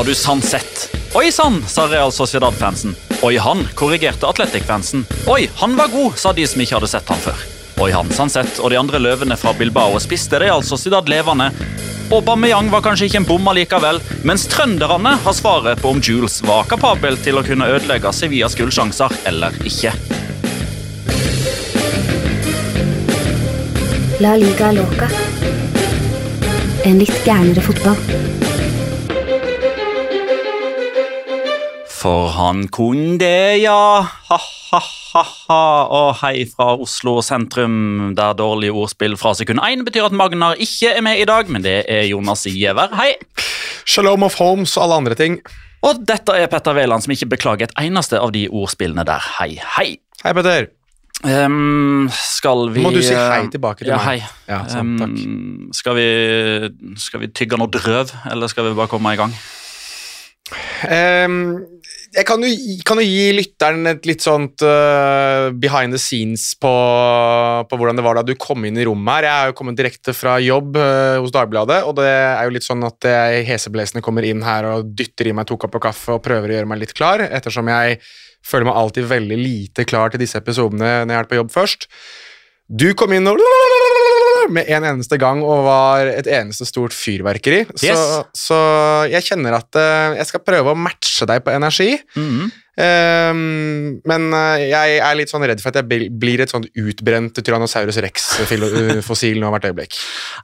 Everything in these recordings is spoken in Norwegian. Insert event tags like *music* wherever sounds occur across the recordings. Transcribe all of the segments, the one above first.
Har du sann sett? Oi sann, sa Real Sociedad-fansen. Oi han, korrigerte Atletic-fansen. Oi, han var god, sa de som ikke hadde sett han før. Oi han, Sanset og de andre løvene fra Bilbao spiste Real Sociedad levende. Aubameyang var kanskje ikke en bomma likevel, mens trønderne har svaret på om Jules var kapabel til å kunne ødelegge Sevillas gullsjanser eller ikke. La liga loca. En litt gærnere fotball. For han kunne det, ja. Ha-ha-ha. Og hei fra Oslo sentrum, der dårlige ordspill fra sekund én betyr at Magnar ikke er med i dag, men det er Jonas Giæver. Hei. Shalom of homes og alle andre ting. Og dette er Petter Wæland, som ikke beklager et eneste av de ordspillene der. Hei, hei. Hei, Petter. Um, skal vi Må du si hei eh, tilbake til ja, meg? Hei. Ja, sant, takk. Ehm, skal, vi, skal vi tygge noe drøv, eller skal vi bare komme i gang? Ehm, jeg kan jo, kan jo gi lytteren et litt sånt uh, behind the scenes på, på hvordan det var da du kom inn i rommet her. Jeg er jo kommet direkte fra jobb uh, hos Dagbladet, og det er jo litt sånn at jeg heseblesende kommer inn her og dytter i meg to kopper kaffe og prøver å gjøre meg litt klar, ettersom jeg føler meg alltid veldig lite klar til disse episodene når jeg er på jobb først. Du kom inn og med en eneste gang og var et eneste stort fyrverkeri. Så, Yes. så jeg kjenner at eh, jeg skal prøve å matche deg på energi. Mm -hmm. um, men eh, jeg er litt sånn redd for at jeg blir et sånn utbrent Tyrannosaurus rex-fossil *laughs* nå hvert øyeblikk.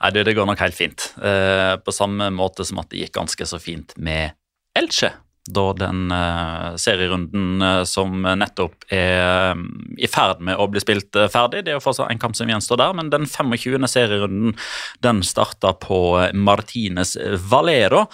Nei, det, det går nok helt fint. Uh, på samme måte som at det gikk ganske så fint med Elche. Da den eh, serierunden eh, som nettopp er eh, i ferd med å bli spilt ferdig. Det er jo fortsatt en kamp som gjenstår der, men den 25. serierunden den starta på Martines Valero.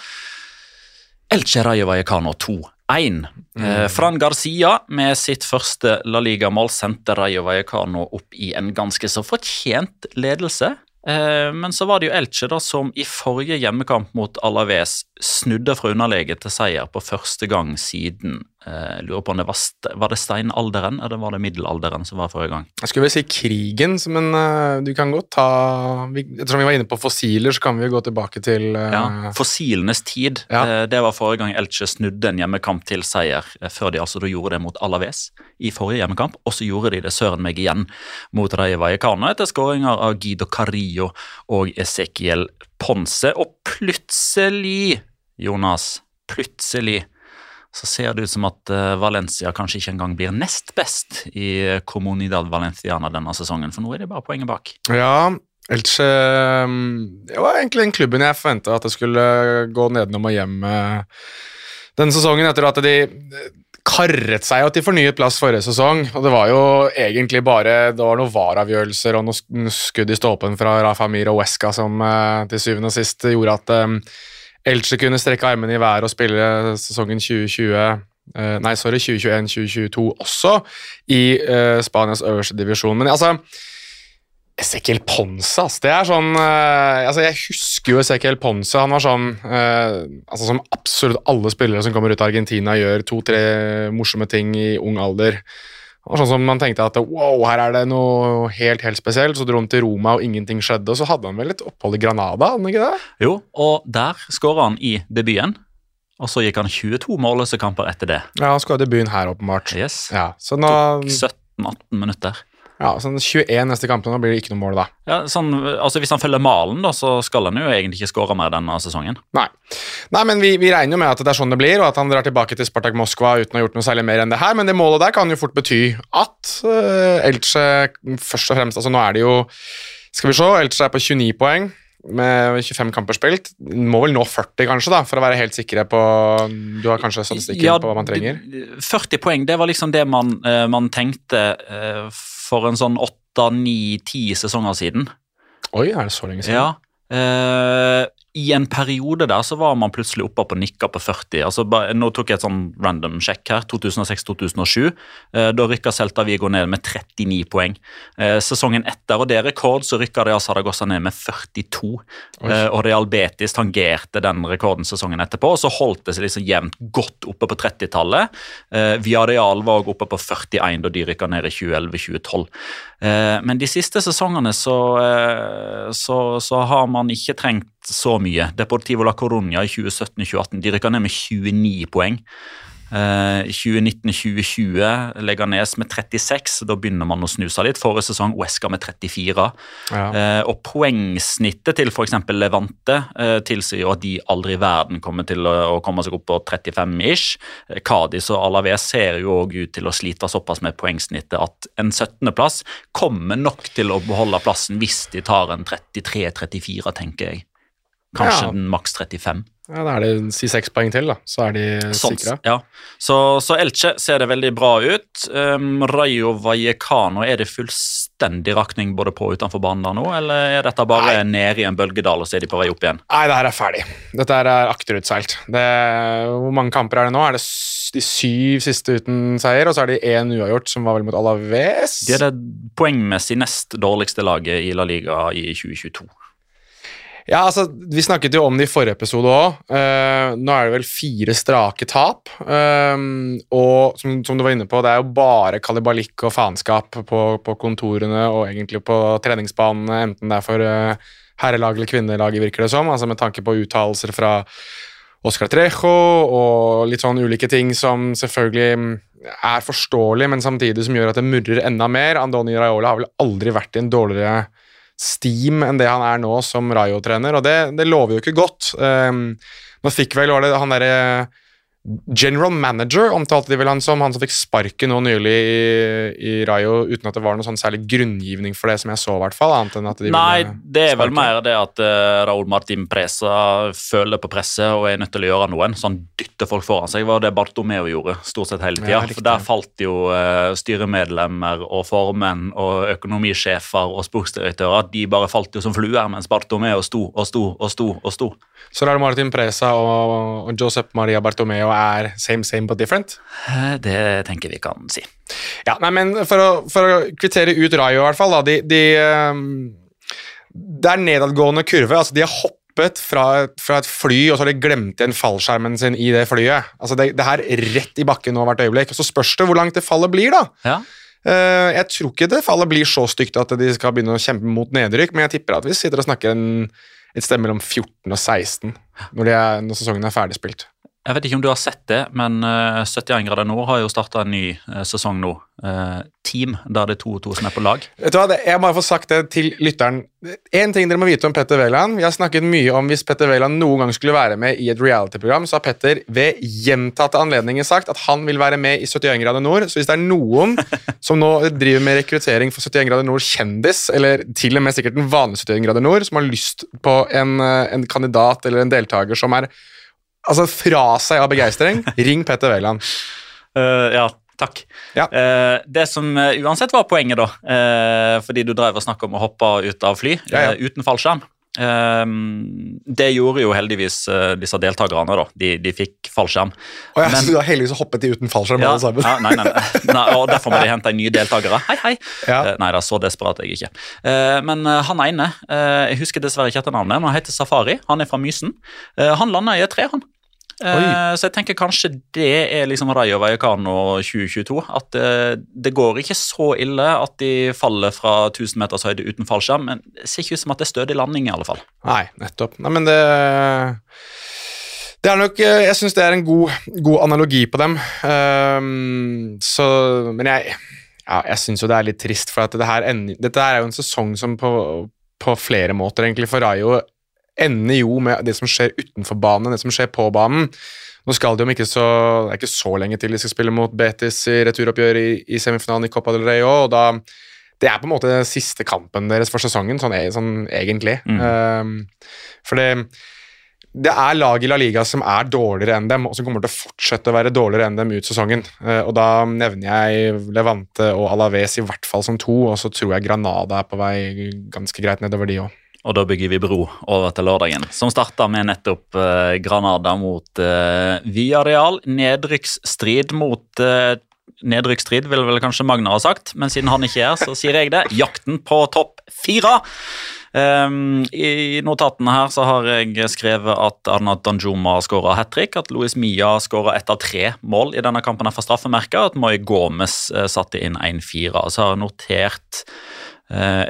Elche Rayo Vallecano 2-1. Eh, Fran Garcia med sitt første La Liga-mål sendte Rayo Vallecano opp i en ganske så fortjent ledelse. Eh, men så var det jo Elche da som i forrige hjemmekamp mot Alaves snudde fra underlege til seier på første gang siden jeg lurer på om det var, var det steinalderen eller var det middelalderen som var forrige gang. Jeg skulle vel si krigen, men eh, du kan godt ta vi, Ettersom vi var inne på fossiler, så kan vi jo gå tilbake til eh, Ja, Fossilenes tid. Ja. Eh, Det var forrige gang Elche snudde en hjemmekamp til seier, eh, før de altså gjorde det mot Alaves i forrige hjemmekamp. Og så gjorde de det søren meg igjen mot Raye Vallecano etter skåringer av Guido Carillo og Ezekiel Ponce. Og plutselig, Jonas, plutselig så ser det ut som at eh, Valencia kanskje ikke engang blir nest best i Comunidad Valenciana denne sesongen, for nå er det bare poenget bak. Ja, Elche mm, Det var egentlig den klubben jeg forventa at det skulle gå nedenom og hjem eh, denne sesongen, etter at de eh, karret seg at til fornyet plass forrige sesong. Og det var jo egentlig bare det var noen VAR-avgjørelser og noen skudd i stolpen fra Rafa Mir og Wesca som eh, til syvende og sist gjorde at Elche kunne strekke armene i været og spille sesongen 2020 Nei, sorry, 2021-2022 også i Spanias øverste divisjon. Men altså Ezequiel Ponce, altså. Det er sånn uh, altså Jeg husker jo Ezequiel Ponce. Han var sånn altså Som absolutt alle spillere som kommer ut av Argentina, gjør to-tre morsomme ting i ung alder. Og sånn som Man tenkte at wow, her er det noe helt helt spesielt. Så dro han til Roma, og ingenting skjedde. Og så hadde han vel et opphold i Granada? han ikke det? Jo, og der skåra han i debuten. Og så gikk han 22 målløse kamper etter det. Ja, han skåra debuten her, åpenbart. Yes. Ja, så nå... Tok 17-18 minutter. Ja, sånn 21 neste kamp, nå blir det ikke noe mål, da. Ja, sånn, altså Hvis han følger malen, da, så skal han jo egentlig ikke skåre mer denne sesongen. Nei, Nei men vi, vi, regner jo med at det er sånn det blir, og at han drar tilbake til Spartak Moskva uten å ha gjort noe særlig mer enn det her, men det målet der kan jo fort bety at uh, Elche først og fremst Altså nå er det jo Skal vi se, Elche er på 29 poeng med 25 kamper spilt. Må vel nå 40, kanskje, da, for å være helt sikre på Du har kanskje statistikken ja, på hva man trenger? 40 poeng, det var liksom det man, uh, man tenkte uh, for en sånn åtte, ni, ti sesonger siden. Oi, er det så lenge siden? Ja. Uh, I en periode der så var man plutselig oppe på nikka på 40. altså Nå tok jeg et sånn random sjekk her. 2006-2007. Uh, eh, da rykka Celta Vigo ned med 39 poeng. Uh, sesongen etter, og det er rekord, så rykka Real Saragossa ned med 42. og Real Betis tangerte den rekorden sesongen etterpå, og så holdt det seg liksom jevnt godt oppe på 30-tallet. Uh, Viareal var også oppe på 41 da de rykka ned i 2011-2012. men de siste sesongene så, så, så har man ikke trengt så mye. Deportivo la Coruña i 2017-2018 de rykka ned med 29 poeng. Uh, 2019-2020 Leganes med 36, da begynner man å snuse litt. Forrige sesong Wesca med 34. Ja. Uh, og poengsnittet til f.eks. Levante uh, tilsier at de aldri i verden kommer til å, å komme seg opp på 35-ish. Uh, Cádiz og Alaves ser jo òg ut til å slite såpass med poengsnittet at en 17.-plass kommer nok til å beholde plassen hvis de tar en 33-34, tenker jeg. Kanskje ja. maks 35. Ja, Da er det si seks poeng til, da, så er de sånn, sikra. Ja. Så, så, Elche ser det veldig bra ut. Um, Rayo Vallecano, er det fullstendig rakning både på og utenfor banen der nå, eller er dette bare Nei. nede i en bølgedal, og så er de på vei opp igjen? Nei, det her er ferdig. Dette er akterutseilt. Det, hvor mange kamper er det nå? Er det de syv siste uten seier, og så er det én uavgjort, som var vel mot Alaves? De er det poengmessig nest dårligste laget i La Liga i 2022. Ja, altså, Vi snakket jo om det i forrige episode òg. Uh, eh, nå er det vel fire strake tap. Um, og som, som, du var inne på, det er jo bare kalibalikk og faenskap på, på, kontorene og egentlig på treningsbanene, enten det er for uh, herrelag eller kvinnelag, virker det som. altså Med tanke på uttalelser fra Oscar Trejo og litt sånn ulike ting som selvfølgelig mm, er forståelig, men samtidig som gjør at det murrer enda mer. Andoni Raiola har vel aldri vært i en dårligere steam enn det han er nå som Rayo-trener, og det, det, lover jo ikke godt. Um, nå fikk vel var det han derre General manager omtalte de vel han som, han som fikk sparken nå nylig i, i, Rayo uten at det var noe sånn særlig grunngivning for det, som jeg så, i hvert fall. annet enn at de Nei, det er vel mer det at uh, Raúl Martin Presa føler på presset og er nødt til å gjøre noen, så han dytter folk foran seg. var det Bartomeo gjorde stort sett hele tida. Ja, for der falt jo uh, styremedlemmer og formenn og økonomisjefer og sportsdirektører. De bare falt jo som fluer, mens Bartomeo sto og sto og sto og sto. Så Raúl Martin Presa og, og Josep Maria Bartomeo er same same but different? Eh, det tenker vi kan si. Ja, nei, men For å, for å kvittere ut Rayo, i hvert fall. Da, de, de, um, det er nedadgående kurve. altså De har hoppet fra, fra, et fly, og så har de glemt igjen fallskjermen sin i det flyet. Altså det, det her rett i bakken nå hvert øyeblikk. og Så spørs det hvor langt det fallet blir, da. Ja. Uh, jeg tror ikke det fallet blir så stygt at de skal begynne å kjempe mot nedrykk, men jeg tipper at vi sitter og snakker en, et sted mellom 14 og 16 når, er, når sesongen er ferdigspilt. Jeg vet ikke om du har sett det, men eh, 71 grader nord har jo starta en ny eh, sesong nå. Eh, team, der det er to og to som er på lag. Vet du hva, Jeg må få sagt det til lytteren. En ting dere må vite om Petter Wæland. Vi har snakket mye om hvis Petter Wæland noen gang skulle være med i et reality-program, så har Petter ved gjentatte anledninger sagt at han vil være med i 71 grader nord. Så hvis det er noen *laughs* som nå driver med rekruttering for 71 grader nord kjendis, eller til og med sikkert den vanlige 71 grader nord, som har lyst på en, eh, en kandidat eller en deltaker som er altså fra seg av begeistring, ring Petter Wæland. Uh, ja, takk. Ja. Uh, det som uh, uansett var poenget, da, fordi du drev og snakka om å hoppe ut av fly Ja, ja. uten fallskjerm eh, Det gjorde jo heldigvis uh, disse deltakerne. da. De, de fikk fallskjerm. Og jeg Men- så heldigvis hoppet de uten fallskjerm Ja, alle sammen. ja, nei, nei, nei. nei, og Derfor må de hente nye deltakere. Hei, hei. Ja. Uh, nei da, så desperat er jeg ikke. Uh, men han ene, jeg husker dessverre ikke etternavnet, men han heter Safari. Han er fra Mysen. Han landa i et tre, han. Eh, så jeg tenker kanskje det er liksom Rayo Vallecano 2022. At det, det går ikke så ille at de faller fra 1000 meters høyde uten fallskjerm, men det ser ikke ut som at det er stødig landing, i alle fall. Nei, nettopp. Nei, men det Det er nok eh, Jeg syns det er en god, god analogi på dem. Um, så Men jeg ja, jeg syns jo det er litt trist, for at det her dette her er jo en sesong som på, på flere måter, egentlig, for Rayo ender jo med det som skjer utenfor banen, det som skjer på banen. Nå skal de om ikke så, Det er ikke så lenge til de skal spille mot Betis i returoppgjør i, i semifinalen i Copa del Rey òg, og da det er på en måte siste kampen deres for sesongen, sånn, e- sånn egentlig. Ehm, for det, det er lag i La Liga som er dårligere enn dem, og som kommer til å fortsette å være dårligere enn dem ut sesongen. Uh, og da nevner jeg Levante og Alaves i hvert fall som to, og så tror jeg Granada er på vei ganske greit nedover de òg. Og da bygger vi bro over til lørdagen, som starta med nettopp eh, Granada mot eh, Viareal. Nedrykksstrid mot eh, Nedrykksstrid vil vel kanskje Magna ha sagt, men siden han ikke er så sier jeg det. Jakten på topp fire. Um, I notatene her så har jeg skrevet at Arnat Danjuma skåra hat trick, at Louis Mia skåra ett av tre mål i denne kampen fra straffemerket, at Moi Gomez eh, satte inn 1-4. Så har jeg notert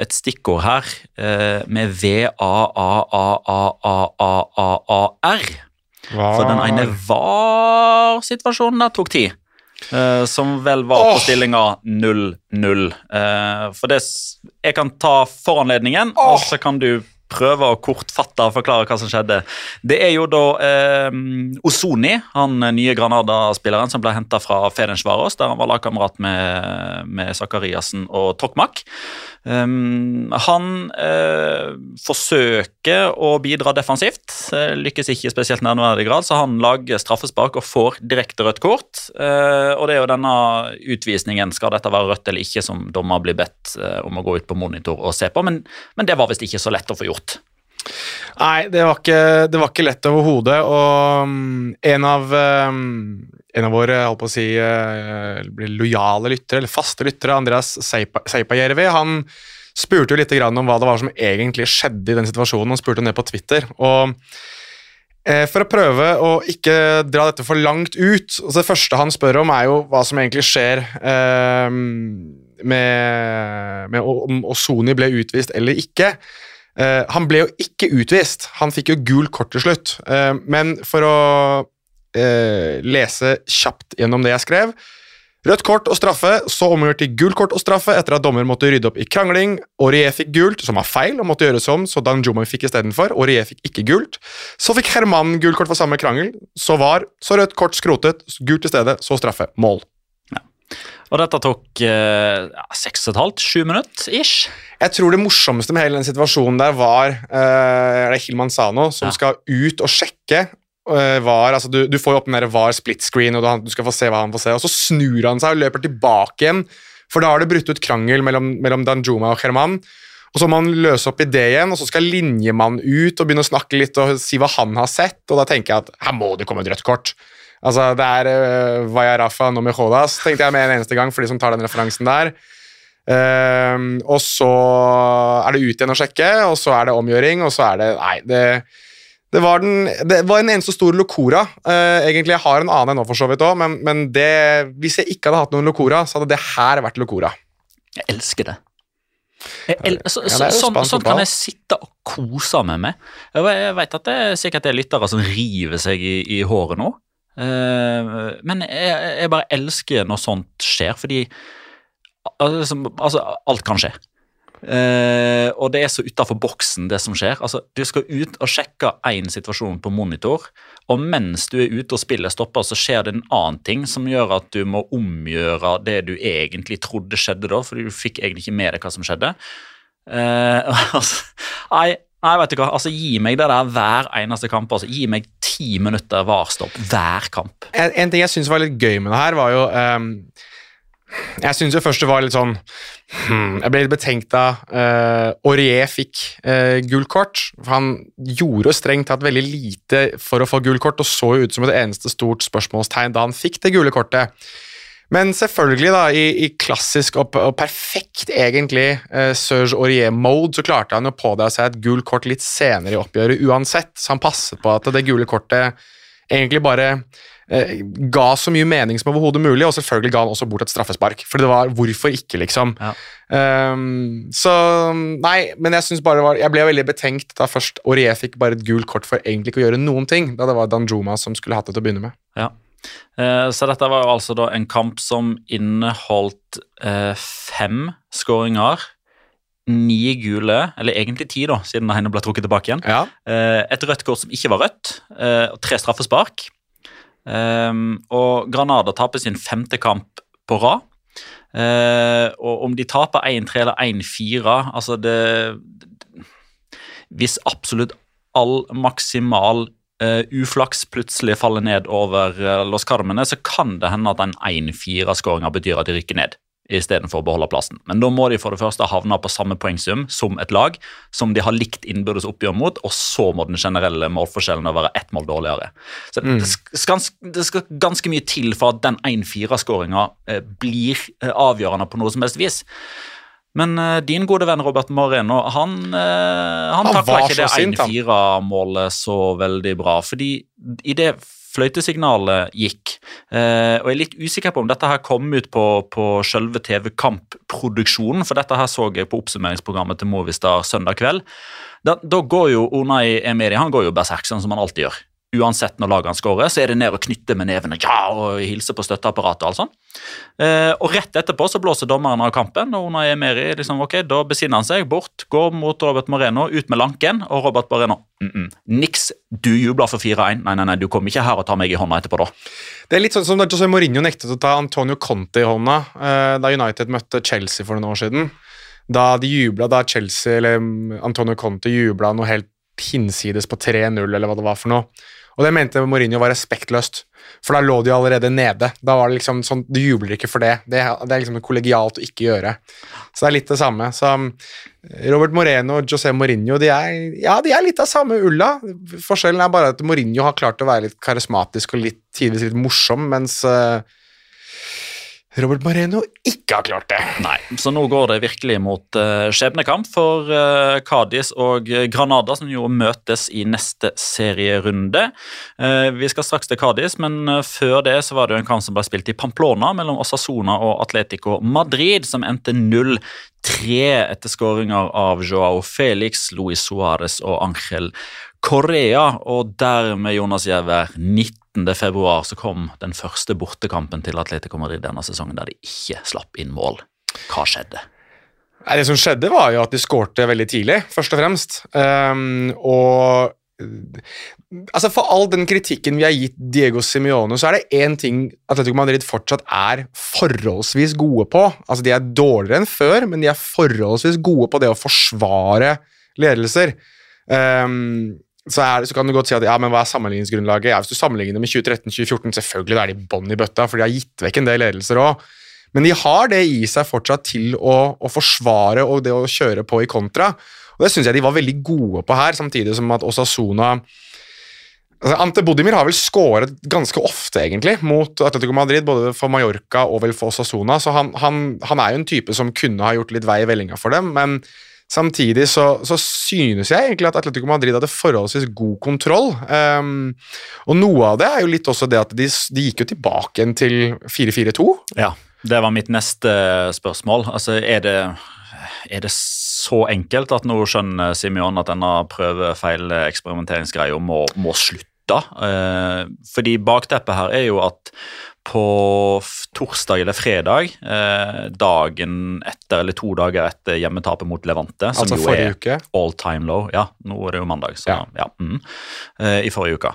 et stikkord her eh, med V-A-A-A-A-A-A-A-R. For den ene var-situasjonen der tok tid. eh, som vel var på Åh. stillinga 0-0. Eh, for det Jeg kan ta foranledningen, og så kan du prøve å kortfatte og forklare hva som skjedde. Det er jo da eh, Ozoni, han nye Granada-spilleren som ble henta fra Fedensvaros, der han var lagkamerat med, med Zakariassen og Tokmak. Um, han eh, forsøker å bidra defensivt, eh, lykkes ikke i spesielt nærværende grad, så han lager straffespark og får direkte rødt kort. Eh, og det er jo denne utvisningen, skal dette være rødt eller ikke, som dommer blir bedt eh, om å gå ut på monitor og se på, men, men det var visst ikke så lett å få gjort. Nei, det var ikke, det var ikke lett overhodet, og mm, en av um, en av våre holdt på å si, eh, lojale lyttere, eller faste lyttere, Andreas Seipa- Seipajärvi, han spurte jo litt om hva det var som egentlig skjedde i den situasjonen. Han spurte ned på Twitter. og eh, For å prøve å ikke dra dette for langt ut altså Det første han spør om, er jo hva som egentlig skjer eh, med, med om Ozoni ble utvist eller ikke. Eh, han ble jo ikke utvist, han fikk jo gul kort til slutt. Eh, men for å eh, lese kjapt gjennom det jeg skrev Rødt kort og straffe, så omgjort til gult kort og straffe etter at dommer måtte rydde opp i krangling. Aurier fikk gult, som var feil og måtte gjøres om, så Danjuma fikk istedenfor. Aurier fikk ikke gult. Så fikk Herman gult kort for samme krangel. Så var så rødt kort skrotet, gult i stedet, så straffe. Mål. Og dette tok eh, seks og et halvt, sju minutter ish. Jeg tror det morsomste med hele den situasjonen der var uh, Det Hilman Sano som Ja. skal ut og sjekke. Uh, var, altså du, du får jo opp den der var split screen, og du, du skal få se hva han får se. Og så snur han seg og løper tilbake igjen, for da har det brutt ut krangel mellom, mellom Danjuma og Herman. Og så må han løse opp i det igjen, og så skal linjemannen ut og begynne å snakke litt og si hva han har sett, og da tenker jeg at her må det komme et rødt kort. Altså, det er uh, Vaya Rafa no mejodas, tenkte jeg med en eneste gang, for de som tar den referansen der. Uh, og så er det ut igjen å sjekke, og så er det omgjøring, og så er det Nei, det, det, var, den, det var en eneste stor locora. Uh, egentlig, Jeg har en annen ennå, for så vidt òg, men, men det, hvis jeg ikke hadde hatt noen locora, så hadde det her vært locora. Jeg elsker det. El så, Ja, det sånn, sånn kan jeg sitte og kose meg med. Jeg, jeg vet at det er sikkert det er lyttere som river seg i, i håret nå. Eh, men jeg, jeg bare elsker når sånt skjer, fordi altså, altså alt kan skje. Uh, og det er så utafor boksen, det som skjer. Altså, Du skal ut og sjekke én situasjon på monitor, og mens du er ute og spillet stopper, så skjer det en annen ting som gjør at du må omgjøre det du egentlig trodde skjedde da, fordi du fikk egentlig ikke med deg hva som skjedde. Uh, *laughs* altså, nei, nei, vet du hva, altså gi meg det der hver eneste kamp. altså Gi meg ti minutter varstopp hver kamp. En, en ting jeg syns var litt gøy med det her, var jo um, Jeg syns jo først det var litt sånn hmm, Jeg ble litt betenkt da uh, Aurier fikk uh, gult kort. For han gjorde jo strengt tatt veldig lite for å få gult kort, og så jo ut som et eneste stort spørsmålstegn da han fikk det gule kortet. Men selvfølgelig, da, i, i klassisk og, og, perfekt egentlig uh, Serge Aurier-mode, så klarte han å pådra seg et gult kort litt senere i oppgjøret uansett, så han passet på at det gule kortet egentlig bare uh, ga så mye mening som overhodet mulig, og selvfølgelig ga han også bort et straffespark. For det var hvorfor ikke, liksom. Ja. Um, så Nei, men jeg synes bare det var Jeg ble veldig betenkt da først Aurier fikk bare et gult kort for egentlig ikke å gjøre noen ting, da det var Danjuma som skulle hatt det til å begynne med. Ja. Eh, så dette var jo altså da en kamp som inneholdt eh, fem skåringer. Ni gule, eller egentlig ti, da, siden det ene ble trukket tilbake igjen. Ja. Eh, et rødt kort som ikke var rødt, og tre straffespark. Og Granada taper sin femte kamp på rad. Og om de taper 1-3 eller 1-4 Altså, det Hvis absolutt all maksimal uh, uflaks plutselig faller ned over uh, Los Carmene, så kan det hende at den 1-4-skåringa betyr at de rykker ned istedenfor å beholde plassen. Men da må de for det første havne på samme poengsum som et lag som de har likt innbyrdes oppgjør mot, og så må den generelle målforskjellen være ett mål dårligere. Så mm. det, skal, det, skal, ganske mye til for at den 1-4-skåringa eh, blir avgjørende på noe som helst vis. Men uh, din gode venn Robert Moreno han, uh, han, han takla ikke det 1-4-målet så veldig bra. Fordi i det fløytesignalet gikk, uh, og jeg er litt usikker på om dette her kom ut på, på selve TV-kampproduksjonen, for dette her så jeg på oppsummeringsprogrammet til Movistar søndag kveld. Da, da går jo Onai Emiri han går jo berserk, sånn som han alltid gjør uansett når lagene skårer, så er det ned og knytte med nevene ja, og hilse på støtteapparatet. og sånt. Eh, og Rett etterpå så blåser dommeren av kampen, og under Emeri liksom, ok, da besinner han seg bort, går mot Robert Moreno, ut med lanken, og Robert Moreno mm -mm, Niks, du jubler for 4-1. Nei, nei, nei, du kommer ikke her og tar meg i hånda etterpå, da. Det er litt sånn som da José Mourinho nektet å ta Antonio Conte i hånda eh, da United møtte Chelsea for noen år siden. Da de jubla, da Chelsea eller Antonio Conte jubla noe helt hinsides på 3-0, eller hva det var for noe. Og det mente Mourinho var respektløst, for da lå de allerede nede. Da var det liksom sånn, Du jubler ikke for det. Det, det er liksom kollegialt å ikke gjøre. Så det er litt det samme. Så um, Robert Moreno og José Mourinho de er, ja, de er litt av samme ulla. Forskjellen er bare at Mourinho har klart å være litt karismatisk og litt, tidvis litt morsom, mens uh, Robert Mareno ikke har klart det. Nei, så nå går det virkelig mot uh, skjebnekamp for uh, Cádiz og Granada, som jo møtes i neste serierunde. Uh, vi skal straks til Cádiz, men uh, før det så var det jo en kamp som ble spilt i Pamplona mellom Osasona og Atletico Madrid, som endte 0-3 etter skåringer av Joao Felix, Luis Suárez og Ángel Correa. Og dermed, Jonas Giæver, 90 13.2 så kom den første bortekampen til Atletico Madrid denne sesongen der de ikke slapp inn mål. Hva skjedde? Det som skjedde, var jo at de skårte veldig tidlig, først og fremst. Um, og altså For all den kritikken vi har gitt Diego Simione, så er det én ting Atletico Madrid fortsatt er forholdsvis gode på. Altså De er dårligere enn før, men de er forholdsvis gode på det å forsvare ledelser. Um, så, er, så, kan du godt si at ja, men hva er sammenligningsgrunnlaget? Ja, Hvis du sammenligner med 2013-2014, selvfølgelig er de bånn i bøtta, for de har gitt vekk en del ledelser òg. Men de har det i seg fortsatt til å, å, forsvare og det å kjøre på i kontra. Og Det syns jeg de var veldig gode på her, samtidig som at Osasuna altså Ante Bodimir har vel skåret ganske ofte, egentlig, mot Atletico Madrid, både for Mallorca og vel for Osasuna, så han, han, han er jo en type som kunne ha gjort litt vei i vellinga for dem, men Samtidig så, så, synes jeg egentlig at Atletico Madrid hadde forholdsvis god kontroll. Um, og noe av det er jo litt også det at de, de gikk jo tilbake igjen til 4-4-2. Ja, det var mitt neste spørsmål. Altså, er det, er det så enkelt at nå skjønner Simion at denne prøve-feil-eksperimenteringsgreia må, må slutte? Eh, fordi bakteppet her er jo at på torsdag eller fredag, eh, dagen etter eller to dager etter hjemmetapet mot Levante, som Altså jo er uke. all time low. Ja, nå er det jo mandag, så ja. Ja. mm, eh, I forrige uke.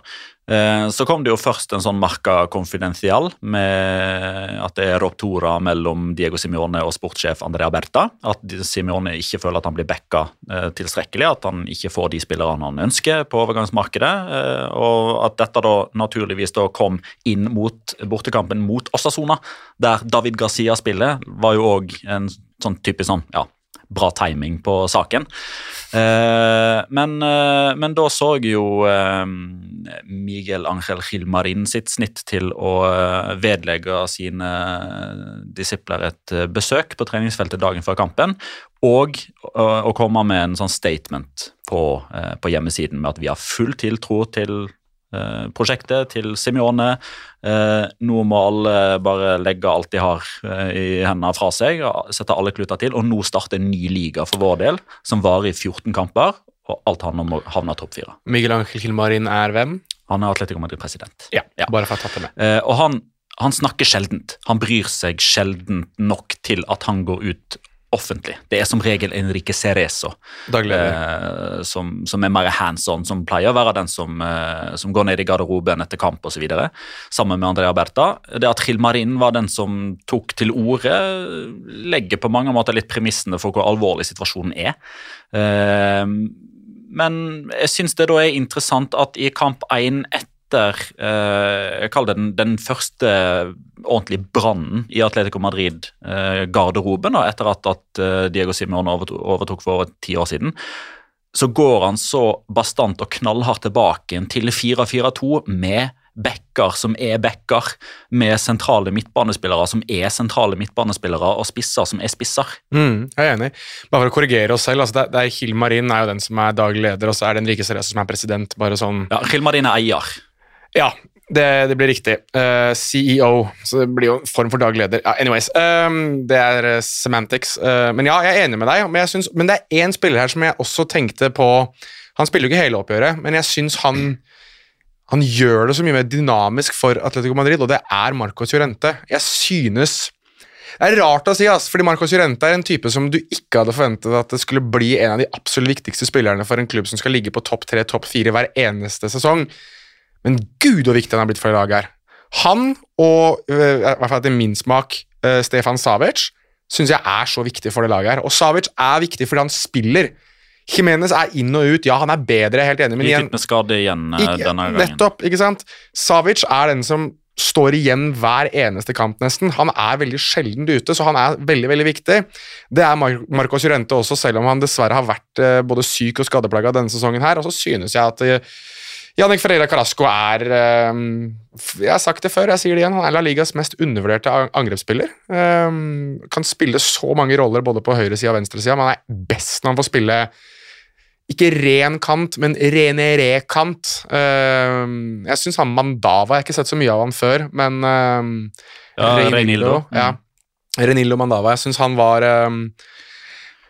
Eh, så kom det jo først en sånn merka konfidensial med at det er ruptura mellom Diego Simione og sportssjef Andrea Berta. At Simione ikke føler at han blir backa eh, tilstrekkelig, at han ikke får de spillerne han ønsker på overgangsmarkedet. Eh, og at dette da naturligvis da kom inn mot bortekampen mot Osasona, der David Garcia spiller, var jo òg en sånn typisk sånn ja, bra timing på saken. Eh, men, eh, men da så jo eh, Miguel Angel Gilmarin sitt snitt til å vedlegge sine disipler et besøk på treningsfeltet dagen før kampen, og å komme med en sånn statement på, på hjemmesiden med at vi har full tiltro til prosjektet, til Simione. Eh, nå må alle bare legge alt de har eh, i hendene fra seg, sette alle kluter til, og nå starter en ny liga for vår del, som varer i 14 kamper, og alt handler om å havne topp fire. Miguel Angel Kilmarin er hvem? Han er Atletico Madrid-president. Ja, bare for å ha tatt det med. Eh, og han, han snakker sjeldent. Han bryr seg sjeldent nok til at han går ut offentlig. Det er som regel Enrique Cerezo, eh, som, som er mer hands on, som pleier å være den som, eh, som går ned i garderoben etter kamp osv. Sammen med Andrea Berta. Det at Hilmarin var den som tok til orde, legger på mange måter litt premissene for hvor alvorlig situasjonen er. Eh, men jeg syns det da er interessant at i kamp 1 etter eh, jeg kaller det den, den første ordentlige brannen i Atletico Madrid-garderoben, etter at, at eh, Diego Simone overtok, overtok for ti år siden, så går han så bastant og knallhardt tilbake til 4-4-2 med backer som er backer, med sentrale midtbanespillere som er sentrale midtbanespillere, og spisser som er spisser. Mm, jeg er enig. Bare for å korrigere oss selv. Altså det, det er Hilmarin er jo den som er daglig leder, og så er det Enrique Cerezo som er president. bare sånn... Ja, Hilmarin er eier. Ja, det, det blir riktig. Uh, CEO, så det blir jo en form for daglig leder. Ja, anyways, um, det er eh, semantics. Uh, men ja, jeg er enig med deg. Men, synes, men det er én spiller her som jeg også tenkte på Han spiller jo ikke hele oppgjøret, men jeg syns han han gjør det så mye mer dynamisk for Atletico Madrid, og det er Marcos Llorente. Jeg synes Det er rart å si, ass, fordi Marcos Llorente er en type som du ikke hadde forventet at det skulle bli en av de absolutt viktigste spillerne for en klubb som skal ligge på topp tre, topp fire hver eneste sesong. Men gud hvor viktig han har blitt for det laget her. Han og, øh, i hvert fall etter min smak, øh, Stefan Savic, syns jeg er så viktig for det laget her. Og Savic er viktig fordi han spiller. Jimenez er inn og ut. Ja, han er bedre, jeg er helt enig, men igjen igjen eh, ikke, denne gangen. Nettopp, ikke sant? Savic er den som står igjen hver eneste kamp, nesten. Han er veldig sjelden ute, så han er veldig veldig viktig. Det er Mar Marcos Llorente også, selv om han dessverre har vært eh, både syk og skadeplaga denne sesongen. her, og så synes jeg at eh, Jannik Ferreira Carasco er eh, Jeg har sagt det før, jeg sier det igjen. Han er La Ligas mest undervurderte angrepsspiller. Eh, kan spille så mange roller både på høyresida og venstresida, men han er best når han får spille ikke ren kant, men reneré-kant. Uh, jeg syns han Mandava Jeg har ikke sett så mye av han før, men Ja, Reinildo. Ja. Renildo Mandava. Jeg syns han var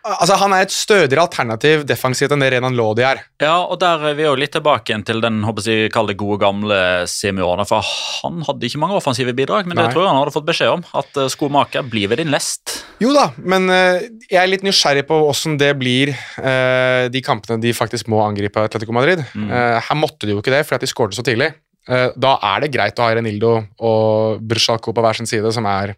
Altså, Han er et stødigere alternativ defensivt enn det Renan Lodi er. Ja, og der er vi jo litt tilbake til den håper jeg, kall det gode gamle Simione. For han hadde ikke mange offensive bidrag, men det tror jeg han hadde fått beskjed om. At eh, skomaker blir ved din lest. Jo da, men eh, jeg er litt nysgjerrig på åssen det blir eh, de kampene de faktisk må angripe Atletico Madrid. Eh, her måtte de jo ikke det, fordi at de skåret så tidlig. Da er det greit å ha Renildo og Brusjalko på hver sin side, som er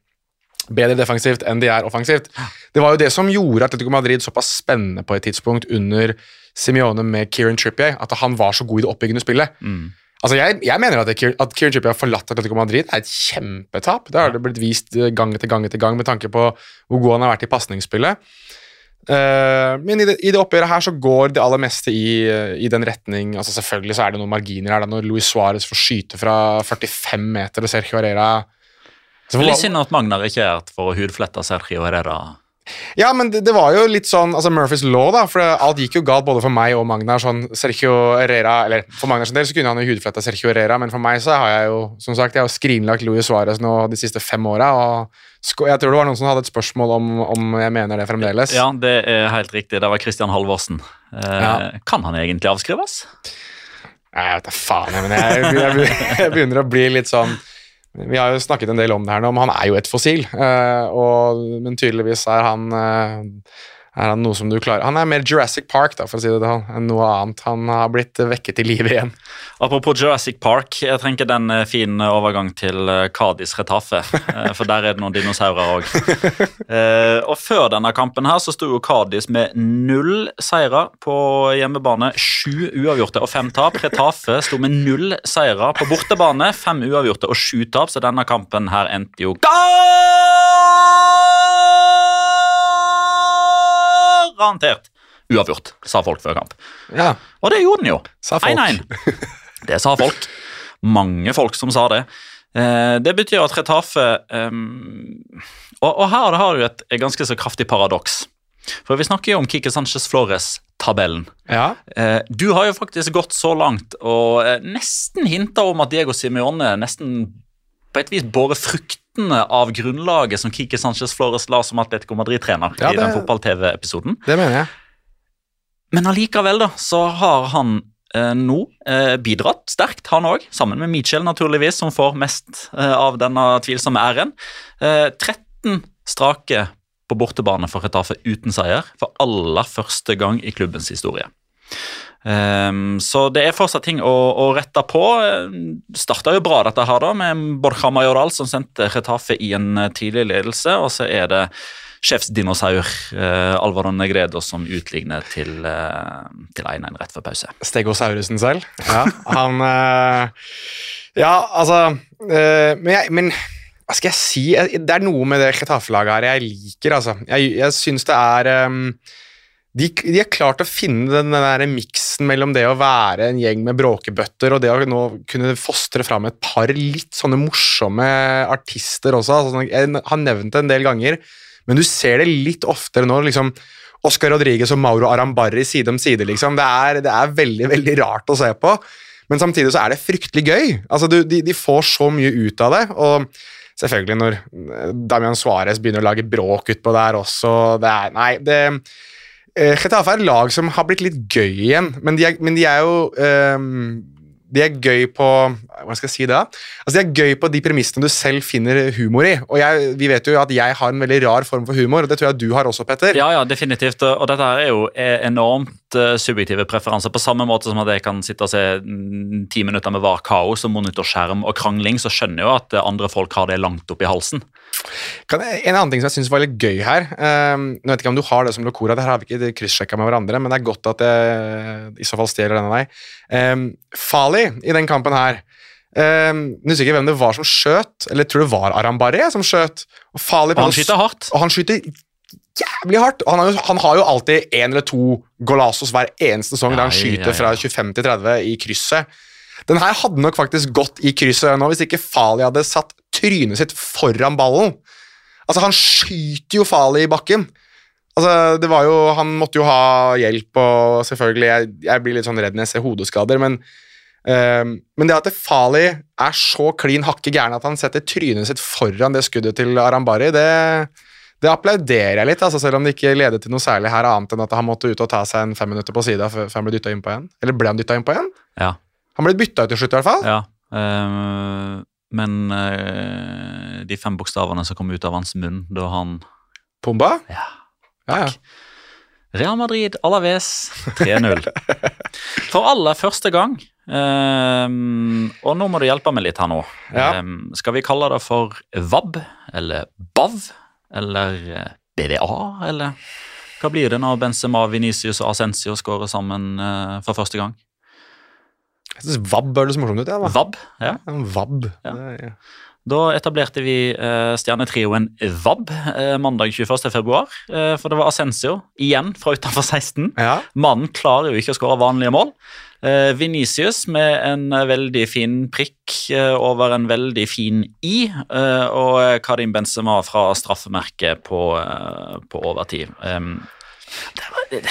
bedre defensivt enn de er offensivt. Det var jo det som gjorde Atletico Madrid såpass spennende på et tidspunkt under Simione med Kieran Trippier, at han var så god i det oppbyggende spillet. Altså, jeg, jeg mener at, det, at Kieran Trippier har forlatt Atletico Madrid er et kjempetap. Det har det blitt vist eh, gang etter gang etter gang med tanke på hvor god han har vært i pasningsspillet. Uh, men i det, i det oppgjøret her så går det aller meste i, eh, i den retning altså Selvfølgelig så er det noen marginer her da når Luis Suárez får skyte fra 45 meter og Sergio Herrera Det er litt synd at Magnar ikke er her for å hudflette Sergio Herrera. Ja, men det, det var jo litt sånn altså Murphys law, da. For alt gikk jo galt både for meg og Magnar. sånn Sergio Herrera, eller For Magnars del så kunne han jo hudfletta Sergio Herrera, men for meg så har jeg jo som sagt, jeg har skrinlagt Luis Suárez nå de siste fem åra. Jeg tror det var noen som hadde et spørsmål om, om jeg mener det fremdeles. Ja, det er helt riktig. Det var Christian Halvorsen. Eh, Ja. Kan han egentlig avskrives? Jeg vet da faen, jeg, men jeg, jeg, jeg begynner å bli litt sånn Vi har jo snakket en del om det her nå, men han er jo et fossil. eh, og, men tydeligvis er han eh, er han noe som du klarer Han er mer Jurassic Park da, for å si det enn noe annet. Han har blitt vekket til live igjen. Apropos Jurassic Park, jeg trenger den eh, fin overgang til Kadis Retafe. *laughs* eh, For der er det noen dinosaurer òg. Og før denne kampen her så sto jo Kadis med null seire på hjemmebane. Sju uavgjorte og fem tap. Retafe sto med null seire på bortebane. Fem uavgjorte og sju tap, så denne kampen her endte jo Garantert uavgjort, sa folk før kamp. Ja, Og det gjorde den jo. sa folk. 1-1. *laughs* Det sa folk. Mange folk som sa det. Eh, det betyr at Retafe um, og, og her har du et, et ganske så kraftig paradoks. For vi snakker jo om Kike Sanchez Flores-tabellen. Ja, Eh, du har jo faktisk gått så langt og eh, nesten hinta om at Diego Simione nesten på et vis båret fruktene av grunnlaget som Kike Sanchez Flores la som Atletico Madrid-trener Ja, i den fotball-TV-episoden. det mener jeg. Men allikevel da, så har han eh, nå eh, bidratt sterkt, han òg. Sammen med Mitchell, naturligvis, som får mest eh, av denne tvilsomme æren. Eh, 13 strake på bortebane for Retafe uten seier, for aller første gang i klubbens historie. Ehm, så det er fortsatt ting å, å rette på. Starta jo bra, dette her, da, med Borja Majoral, som sendte Retafe i en eh, tidlig ledelse. Og så er det sjefsdinosaur uh, Alvaro Negredo som utligner til, eh, til 1-1 rett før pause. Stegosaurusen selv. Ja, *laughs* han uh, Ja, altså men, jeg, men hva skal jeg si? Det er noe med det Retafe-laget her jeg liker, altså. Jeg, jeg syns det er ehm, de, de har klart å finne den, der miksen mellom det å være en gjeng med bråkebøtter og det å nå kunne fostre fram et par litt sånne morsomme artister også. Altså, jeg har nevnt det en del ganger, men du ser det litt oftere nå. liksom Oscar Rodriguez og Mauro Arambarri side om side. liksom. Det er, det er veldig veldig rart å se på, men samtidig så er det fryktelig gøy. Altså, du, de, de får så mye ut av det. og Selvfølgelig når eh, Damian Suárez begynner å lage bråk utpå der også det er, Nei, det Getafe er et lag som har blitt litt gøy igjen, men de er, men de er jo um, de er gøy på Hva skal jeg si da? Altså, De er gøy på de premissene du selv finner humor i. Og jeg, Vi vet jo at jeg har en veldig rar form for humor, og det tror jeg du har også, Petter. Ja, ja, definitivt. Og dette her er jo eh, enormt eh, subjektive preferanser. På samme måte som at jeg kan sitte og se mm, ti minutter med var kaos og monitorskjerm og krangling, så skjønner jeg jo at eh, andre folk har det langt opp i halsen. Kan, en annen ting som jeg synes var litt gøy her um, Nå vet ikke om du har det som Locora, det her har vi ikke kryssjekka med hverandre, men det er godt at jeg i så fall stjeler denne vei. Um, Fali i den kampen her um, Jeg husker ikke hvem det var som skjøt, eller jeg tror det var Arambaré som skjøt. Og Falip, Og han skyter hardt. Og han skyter jævlig hardt. Han har jo, han har jo alltid én eller to golazos hver eneste sesong der han Ja, ja, skyter ja. fra 25 til 30 i krysset. Den her hadde nok faktisk gått i krysset nå hvis ikke Fali hadde satt trynet sitt foran ballen. Altså, han skyter jo Fali i bakken. Altså, det var jo, Han måtte jo ha hjelp, og selvfølgelig Jeg, jeg blir litt sånn redd når jeg ser hodeskader, men ehm, men det at Fali er så klin hakke gæren at han setter trynet sitt foran det skuddet til Arambari, det, det applauderer jeg litt, altså, selv om det ikke ledet til noe særlig her annet enn at han måtte ut og ta seg en fem minutter på sida før, han ble dytta inn på igjen. Eller ble han dytta inn på igjen? Ja. Han ble bytta ut til slutt, i hvert fall. ja. Eh, men uh, de fem bokstavene som kom ut av hans munn da han Pumba? Ja. Ja, ja. Real Madrid Alaves 3-0. *laughs* For aller første gang. Ehm, og nå må du hjelpe meg litt her nå. Ja. Ehm, skal vi kalle det for VAB, eller BAV, eller BDA, eller hva blir det når Benzema, Venicius og Ascencio skårer sammen uh, for første gang? Jeg synes Vab høres morsomt ut. Ja, da. VAB, ja. Vab. Ja. Det, ja. Da etablerte vi eh, stjernetrioen VAB eh, mandag 21. februar. Eh, for det var Ascencio, igjen fra utenfor 16. Ja. Mannen klarer jo ikke å skåre vanlige mål. Eh, Venicius med en eh, veldig fin prikk eh, over en veldig fin I. Eh, og Karim Benzema fra straffemerket på, eh, på overtid. Det var, det,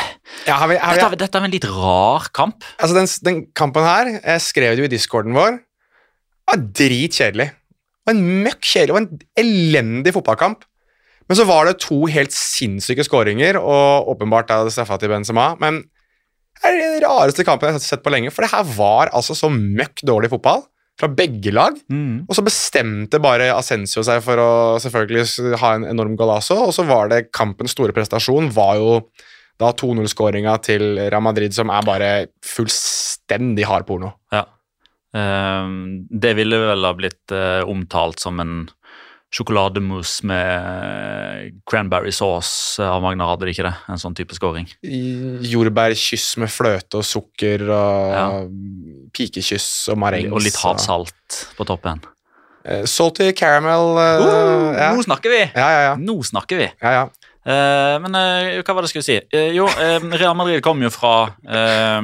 Ja, har vi, har vi, dette, dette er en litt rar kamp. Altså, den, den kampen her, jeg skrev det jo i discorden vår, var dritkjedelig. Det var en møkk kjedelig, det var en elendig fotballkamp. Men så var det to helt sinnssyke skåringer, og åpenbart er det straffa til Benzema, men Det er den rareste kampen jeg har sett på lenge, for det her var altså så møkk dårlig fotball fra begge lag. Mm. Og så bestemte bare Ascencio seg for å selvfølgelig ha en enorm galasso, og så var det kampens store prestasjon var jo da 2-0-skåringa til Real Madrid, som er bare fullstendig hard porno. Ja. Ehm, det ville vel ha blitt eh, omtalt som en sjokolademousse med cranberry sauce av Magna, hadde det ikke det? En sånn type scoring. Jordbærkyss med fløte og sukker og Ja. pikekyss og marengs. Og litt havsalt på toppen. Eh, Salty caramel uh, Uh, ja. Nå snakker vi! ja, ja, ja. Nå snakker vi! ja, ja. Eh, men eh, hva var det jeg skulle si? Eh, jo, eh, Real Madrid kom jo fra eh,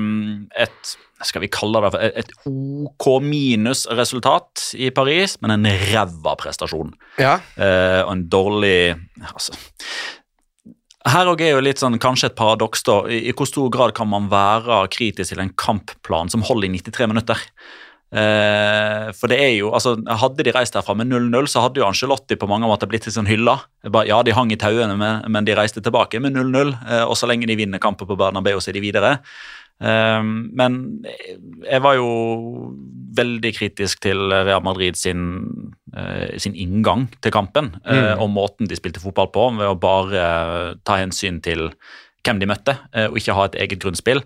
et skal vi kalle det for et- OK minus-resultat i Paris, men en ræva prestasjon. ja. Eh, og en dårlig altså, Her òg er jo litt sånn kanskje et paradoks. da, I, I hvor stor grad kan man være kritisk til en kampplan som holder i 93 minutter? Eh, for det er jo, altså Hadde de reist derfra med 0-0, så hadde jo Angelotti på mange måter blitt litt sånn hylla. Bare, ja, de hang i tauene, men, men de reiste tilbake med 0-0. Eh, og så lenge de vinner kampen på Bernabeu, så er de videre. Eh, men jeg var jo veldig kritisk til Real Madrid sin, eh, sin inngang til kampen. eh, Mm. Og måten de spilte fotball på, ved å bare ta hensyn til hvem de møtte, eh, og ikke ha et eget grunnspill.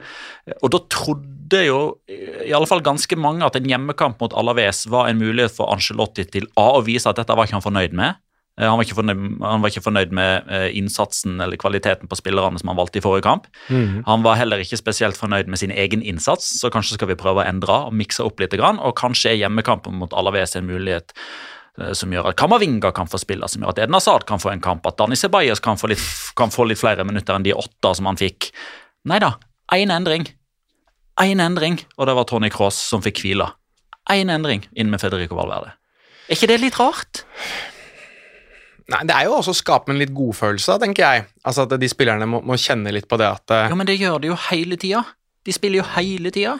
Og da trodde jo eh, i alle fall ganske mange at en hjemmekamp mot Alaves var en mulighet for Angelotti til A å vise at dette var ikke han fornøyd med. Eh, Han var ikke fornøyd, han var ikke fornøyd med eh, innsatsen eller kvaliteten på spillerne som han valgte i forrige kamp. Mhm. Han var heller ikke spesielt fornøyd med sin egen innsats, så kanskje skal vi prøve å endre og mikse opp litt. Og kanskje er hjemmekampen mot Alaves en mulighet eh, som gjør at Kamavinga kan få spille, som gjør at Eden Hazard kan få en kamp, at Dani Ceballos kan kan få litt flere minutter enn de åtte som han fikk. Nei da, én endring. Én endring, og det var Tony Cross som fikk hvile. Én endring inn med Federico Valverde. Er ikke det litt rart? Nei, Det er jo også å skape en litt godfølelse, tenker jeg. Altså At de spillerne må, må kjenne litt på det at eh, Ja, men det gjør de jo hele tida. De spiller jo hele tida.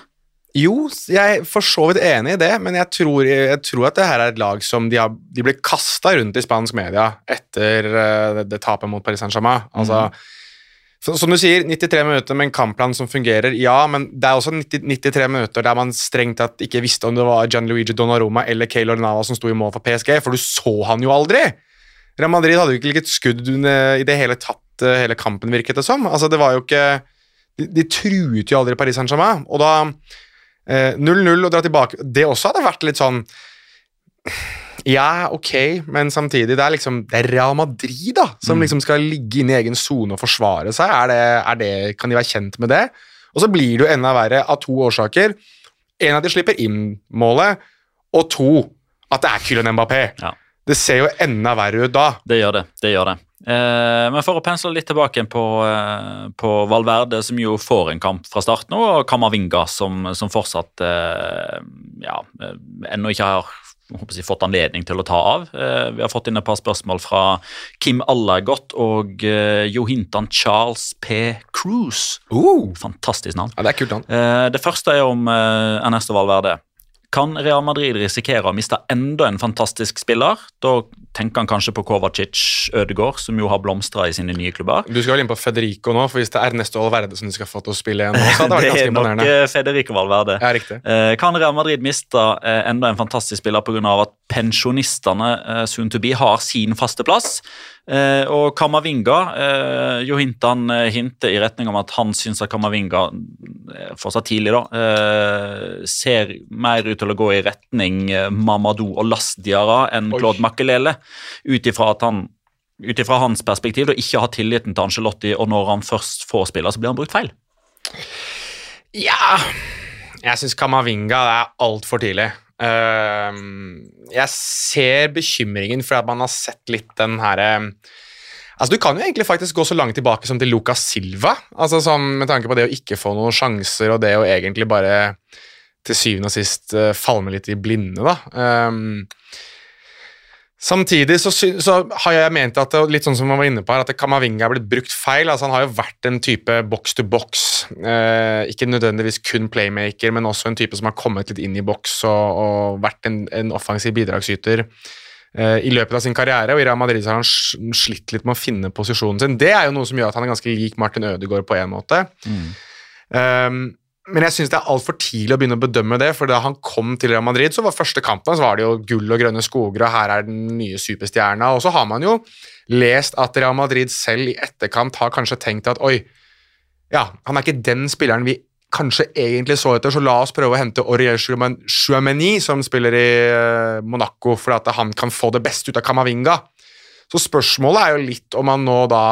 Jo, jeg er for så vidt enig i det, men jeg tror, jeg tror at det her er et lag som de, har, de ble kasta rundt i spansk media etter eh, det, det tapet mot Paris Saint-Germain. Altså, mm. som du sier, 93 minutter med en kampplan som fungerer, ja, men det er også 90, 93 minutter der man strengt tatt ikke visste om det var Gianluigi Donnarumma eller Keylor Nava som sto i mål for PSG, for du så han jo aldri! Real Madrid hadde jo ikke ligget skudd i det hele tatt eh, hele kampen, virket det som. Altså, det var jo ikke De, de truet jo aldri Paris Saint-Germain, og da eh, 0-0 og dra tilbake Det også hadde vært litt sånn Ja, ok, men samtidig Det er liksom Det er Real Madrid, da, som Mm. liksom skal ligge inne i egen sone og forsvare seg. Er det, er det, kan de være kjent med det? Og så blir det jo enda verre av to årsaker. En at de slipper inn målet, og to at det er Kylian Mbappé. Ja. Det ser jo enda verre ut da. Det gjør det. det gjør det. Eh, men for å pensle litt tilbake på, eh, på Valverde, som jo får en kamp fra start nå, og Kamavinga, som, som fortsatt eh, ja, eh, ennå ikke har jeg, fått anledning til å ta av. Vi har fått inn et par spørsmål fra Kim Allergott og Johintan Charles P. Cruise. Uh, Fantastisk navn. ja, det er kult, han. Det første er om Ernesto Valverde. Kan Real Madrid risikere å miste enda en fantastisk spiller? Da tenker han kanskje på Kovacic Ødegaard, som jo har blomstra i sine nye klubber. Du skal vel inn på Federico nå, for hvis det er Ernesto Valverde som de skal få til å spille igjen nå, så hadde det vært *laughs* det er nok eh, Federico Valverde. Ja, riktig. Eh, Kan Real Madrid miste eh, enda en fantastisk spiller pga. at pensjonistene soon to be har sin faste plass? Eh, og Kamavinga eh, hintet han hinter i retning om at han syns at Kamavinga eh, fortsatt tidlig da, eh, ser mer ut til å gå i retning eh, Mamadou og Lasdiara enn Oi. Claude Makelele, ut ifra at han ut ifra hans perspektiv og ikke har tilliten til Angelotti, og når han først får spille, så blir han brukt feil. Ja Jeg syns Kamavinga er altfor tidlig. Ehm, jeg ser bekymringen for at man har sett litt den herre Altså, Du kan jo egentlig faktisk gå så langt tilbake som til Lucas Silva. Altså sånn Med tanke på det å ikke få noen sjanser, og det å egentlig bare til syvende og sist uh, falme litt i blinde, da. Ehm, Samtidig så, så har jeg ment at det, litt sånn som man var inne på her, at Kamavinga er blitt brukt feil. altså Han har jo vært en type box to box. Eh, ikke nødvendigvis kun playmaker, men også en type som har kommet litt inn i boks og, og vært en, en offensiv bidragsyter eh, i løpet av sin karriere. og I Real Madrid har han slitt litt med å finne posisjonen sin. Det er jo noe som gjør at han er ganske lik Martin Ødegaard på en måte. Um, men jeg syns det er altfor tidlig å begynne å bedømme det, for da han kom til Real Madrid, så var første kampen så var det jo gull og grønne skoger, og her er den nye superstjerna. Og så har man jo lest at Real Madrid selv i etterkant har kanskje tenkt at oi, ja, han er ikke den spilleren vi kanskje egentlig så etter, så la oss prøve å hente Aurier Chouameni, som spiller i eh, Monaco, for at han kan få det beste ut av Kamavinga. Så spørsmålet er jo litt om han nå da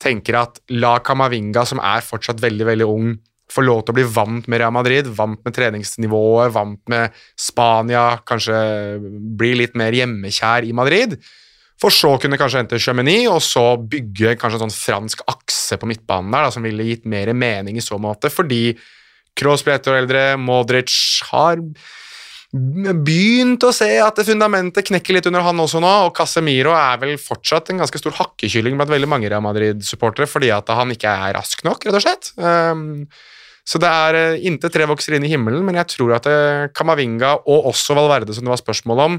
tenker at la Kamavinga, som er fortsatt veldig, veldig ung, få lov til å bli vant med Real Madrid, vant med treningsnivået, vant med Spania, kanskje bli litt mer hjemmekjær i Madrid. For så kunne kanskje hente Chamonix, og så bygge kanskje en sånn fransk akse på midtbanen der, da, som ville gitt mer mening i så måte, fordi Kroos blir ett år eldre, Modric har begynt å se at fundamentet knekker litt under han også nå, og Casemiro er vel fortsatt en ganske stor hakkekylling blant veldig mange Real Madrid-supportere fordi at han ikke er rask nok, rett og slett. Um, så det er inntil tre vokser inn i himmelen, men jeg tror at uh, Kamavinga og også Valverde, som det var spørsmål om,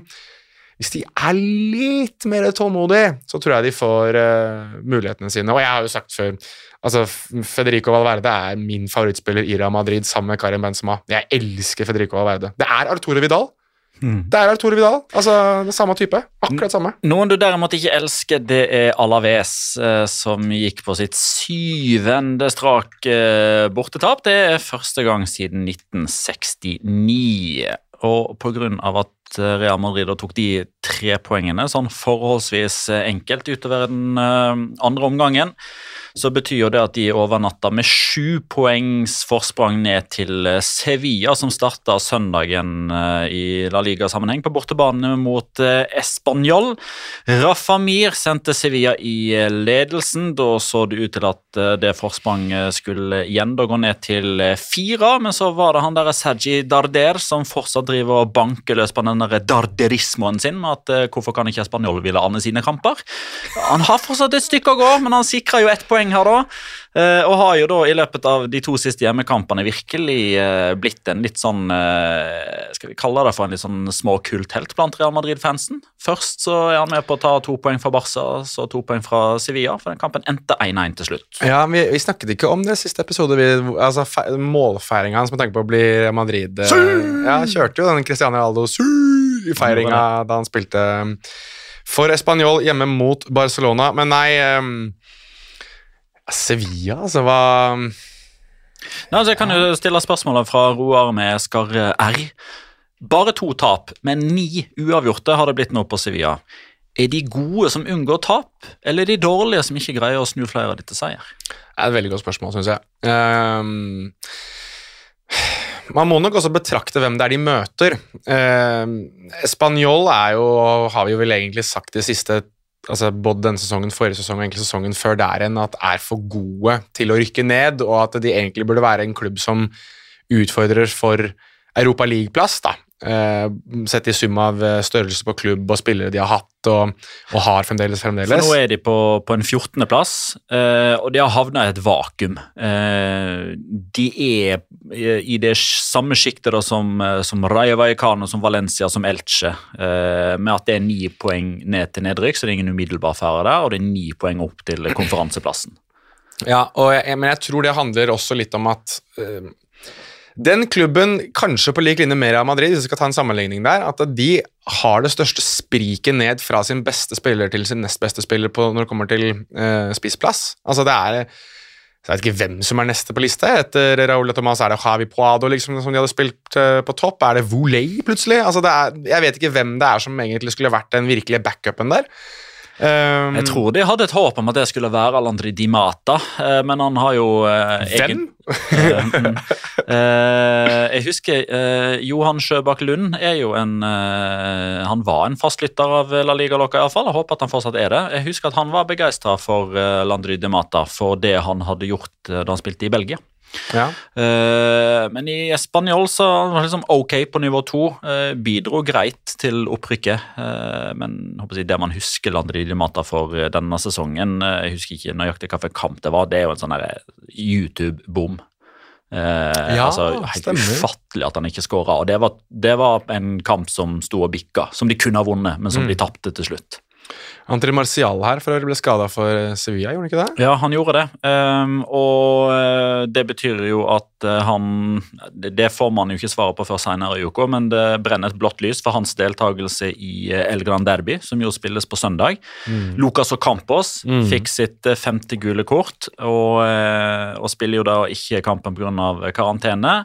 hvis de er litt mer tålmodige, så tror jeg de får uh, mulighetene sine. Og jeg har jo sagt før altså Federico Valverde er min favorittspiller i Real Madrid sammen med Karim Benzema. Jeg elsker Federico Valverde. Det er Arturo Vidal. Mm. Der er Tore Vidal. Altså, det samme type. Akkurat samme. Noen du derimot ikke elsker, det er Alaves, eh, som gikk på sitt syvende strak eh, bortetap. Det er første gang siden 1969. Og pga. at eh, Real Madrid tok de tre poengene sånn forholdsvis eh, enkelt utover den eh, andre omgangen, så betyr jo det at de overnatta med sju poengs forsprang ned til Sevilla, som starta søndagen i La Liga-sammenheng på bortebane mot Español. Rafa Mir sendte Sevilla i ledelsen. Da så det ut til at det forspranget skulle igjen da gå ned til fire, men så var det han der Saji Darder som fortsatt driver og banker løs på den der darderismoen sin med at hvorfor kan ikke Español ville ane sine kamper? Han har fortsatt et stykke å gå, men han sikra jo ett poeng her, da. Uh, og har jo da i løpet av de to siste hjemmekampene virkelig uh, blitt en litt sånn uh, Skal vi kalle det for en litt sånn små kulthelt blant Real Madrid-fansen. Først så er han med på å ta to poeng fra Barca, så to poeng fra Sevilla. For den kampen endte 1-1 til slutt. Ja, vi, vi, snakket ikke om det siste episode. Vi, altså Målfeiringa hans med tanke på å bli Real Madrid Ja, kjørte jo den Cristiano Ronaldo i feiringa da han spilte for Español hjemme mot Barcelona. Men nei um, Sevilla, altså hva Nei, altså, Jeg kan jo stille spørsmålet fra Roar med skarre R. Bare to tap, men ni uavgjorte har det blitt nå på Sevilla. Er de gode som unngår tap, eller er de dårlige som ikke greier å snu flere av de til seier? Det er et veldig godt spørsmål, syns jeg. Um, man må nok også betrakte hvem det er de møter. Uh, Spanjol er jo, har vi jo vel egentlig sagt de siste altså både denne sesongen, forrige sesong og egentlig sesongen før der igjen, at er for gode til å rykke ned, og at de egentlig burde være en klubb som utfordrer for Europa League-plass. da. Uh, sett i sum av eh, størrelse på klubb og spillere de har hatt og, og har fremdeles. fremdeles. For Nå er de på, på en 14.-plass, uh, eh, og de har havna i et vakuum. De er i det samme sjiktet som, som Rayo Vallecano, som Valencia, som Elche, med at det er ni poeng ned til nedrykk, så det er ingen umiddelbar fare der, og det er ni poeng opp til konferanseplassen. Ja, jeg, men jeg tror det handler også litt om at den klubben, kanskje på lik linje med Real Madrid, hvis vi skal ta en sammenligning der, at de har det største spriket ned fra sin beste spiller til sin nest beste spiller på, når det kommer til uh, spissplass. Altså, det er jeg vet ikke hvem som er neste på lista. Etter Raúl og Thomas er det Javi Poado liksom, som de hadde spilt uh, på topp. Er det Voley plutselig? Altså, det er, jeg vet ikke hvem det er som egentlig skulle vært den virkelige backupen der. Um, jeg tror de hadde et håp om at det skulle være Alandri Di Mata, uh, men han har jo uh, Hvem? Egen, uh, jeg husker Johan Sjøbakk Lund er jo en Han var en fastlytter av La Liga Loca, iallfall. Jeg håper at han fortsatt er det. Jeg husker at han var begeistra for Landry Di Mata for det han hadde gjort da han spilte i Belgia. Ja. Uh, men i Spanjol så var det liksom ok på nivå to. Uh, bidro greit til opprykket. Uh, men jeg, det man husker Landry Mata for denne sesongen Jeg husker ikke nøyaktig hvilken kamp det var. Det er jo en sånn YouTube-bom. ja, altså, helt stemmer. ufattelig at han ikke skåra. Det var, det var, en kamp som sto og bikka, som de kunne ha vunnet, men som mm. de tapte til slutt. Antri Marcial her for øvrig ble skada for Sevilla, gjorde han ikke det? Ja, han gjorde det. um, og eh, det betyr jo at eh, han Det får man jo ikke svaret på før senere i uka, men det brenner et blått lys for hans deltakelse i eh, El Gran Derby, som jo spilles på søndag. Lucas Ocampos Mm. fikk sitt eh, femte gule kort, og, eh, og spiller jo da ikke kampen pga. karantene.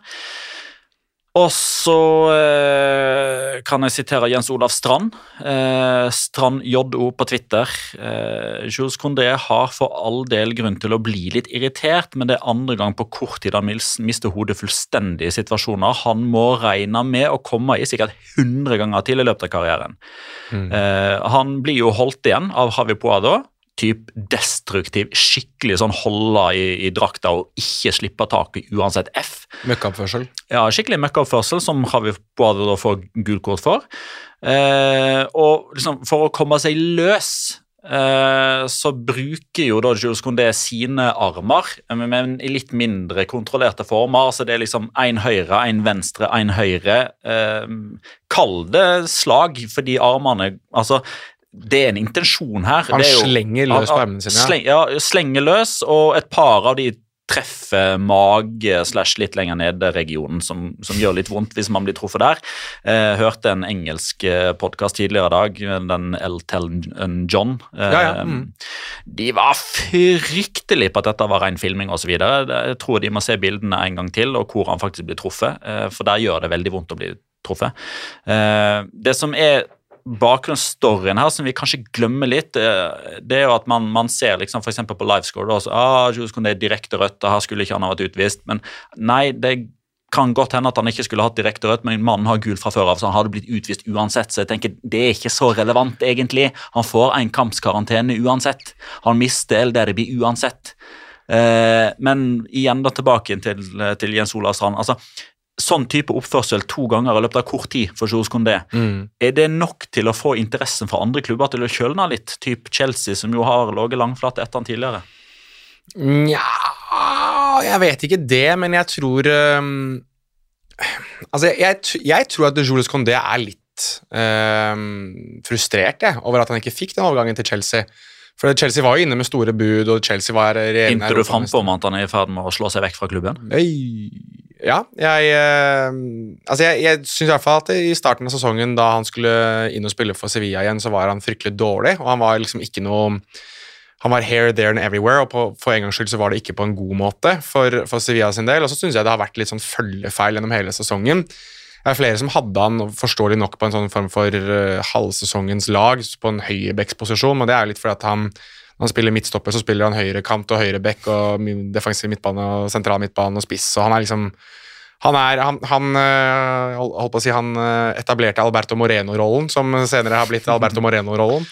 Og så eh, kan jeg sitere Jens Olav Strand. Eh, Strand JO på Twitter. Eh, Jules Condé har for all del grunn til å bli litt irritert, men det er andre gang på kort tid han mister hodet fullstendig i situasjoner han må regne med å komme i sikkert 100 ganger til i løpet av karrieren. Eh, han blir jo holdt igjen av Havi Poado. Typ destruktiv, skikkelig sånn holde i, i drakta og ikke slippe taket uansett F. Møkkaoppførsel. Ja, skikkelig møkkaoppførsel, som Javi Boado da får gult kort for. Eh, og liksom, for å komme seg løs eh, så bruker jo da Jules Condé sine armer, men, men i litt mindre kontrollerte former. Så Det er liksom én høyre, én venstre, én høyre. Eh, kall det slag, fordi armene altså det er en intensjon her. Han Det jo- slenger løs på armene sine, ja. Sleng, ja, slenger løs, og et par av de treffer mage slash litt lenger ned-regionen, som, som gjør litt vondt hvis man blir truffet der. Eh, hørte en engelsk podkast tidligere i dag, den Elton John. Eh, Ja, ja, mm. De var fryktelig på at dette var ren filming osv. Jeg tror de må se bildene en gang til, og hvor han faktisk blir truffet, eh, for der gjør det veldig vondt å bli truffet. Eh, det som er bakgrunnsstoryen her, som vi kanskje glemmer litt, eh, det er jo at man, man ser liksom f.eks. på livescore da, så, ah, Jules er direkte rødt, og her skulle ikke han ha vært utvist. Men nei, det kan godt hende at han ikke skulle hatt direkte rødt, men mannen har gul fra før av, så han hadde blitt utvist uansett. Så jeg tenker det er ikke så relevant, egentlig. Han får en kampskarantene uansett. Han mister El blir uansett. Eh, men igjen da tilbake til, til Jens Olav Strand. altså Sånn type oppførsel to ganger i løpet av kort tid for Jules Condé, Mm. er det nok til å få interessen fra andre klubber til å kjølne litt? Typ Chelsea, som jo har ligget langflat etter han tidligere. Nja Jeg vet ikke det, men jeg tror um, Altså, jeg, jeg, tror at Jules Condé er litt øhm, frustrert jeg, over at han ikke fikk den overgangen til Chelsea. For Chelsea var jo inne med store bud, og Chelsea var regjerende Inntil du framfor om at han er i ferd med å slå seg vekk fra klubben? Øy. Ja, jeg eh, Altså, jeg, jeg syns i hvert fall at i starten av sesongen, da han skulle inn og spille for Sevilla igjen, så var han fryktelig dårlig, og han var liksom ikke noe Han var here, there and everywhere, og på, for en gangs skyld så var det ikke på en god måte for, for Sevilla sin del. Og så syns jeg det har vært litt sånn følgefeil gjennom hele sesongen. Det er flere som hadde han forståelig nok på en sånn form for uh, halvsesongens lag, på en høyrebacksposisjon, og det er jo litt fordi at han når han spiller midtstopper, så spiller han høyrekant og høyreback og defensiv midtbane og sentral midtbane og spiss, og han er liksom han er, han, han øh, holdt på å si, han øh, etablerte Alberto Moreno-rollen, som senere har blitt Alberto Moreno-rollen.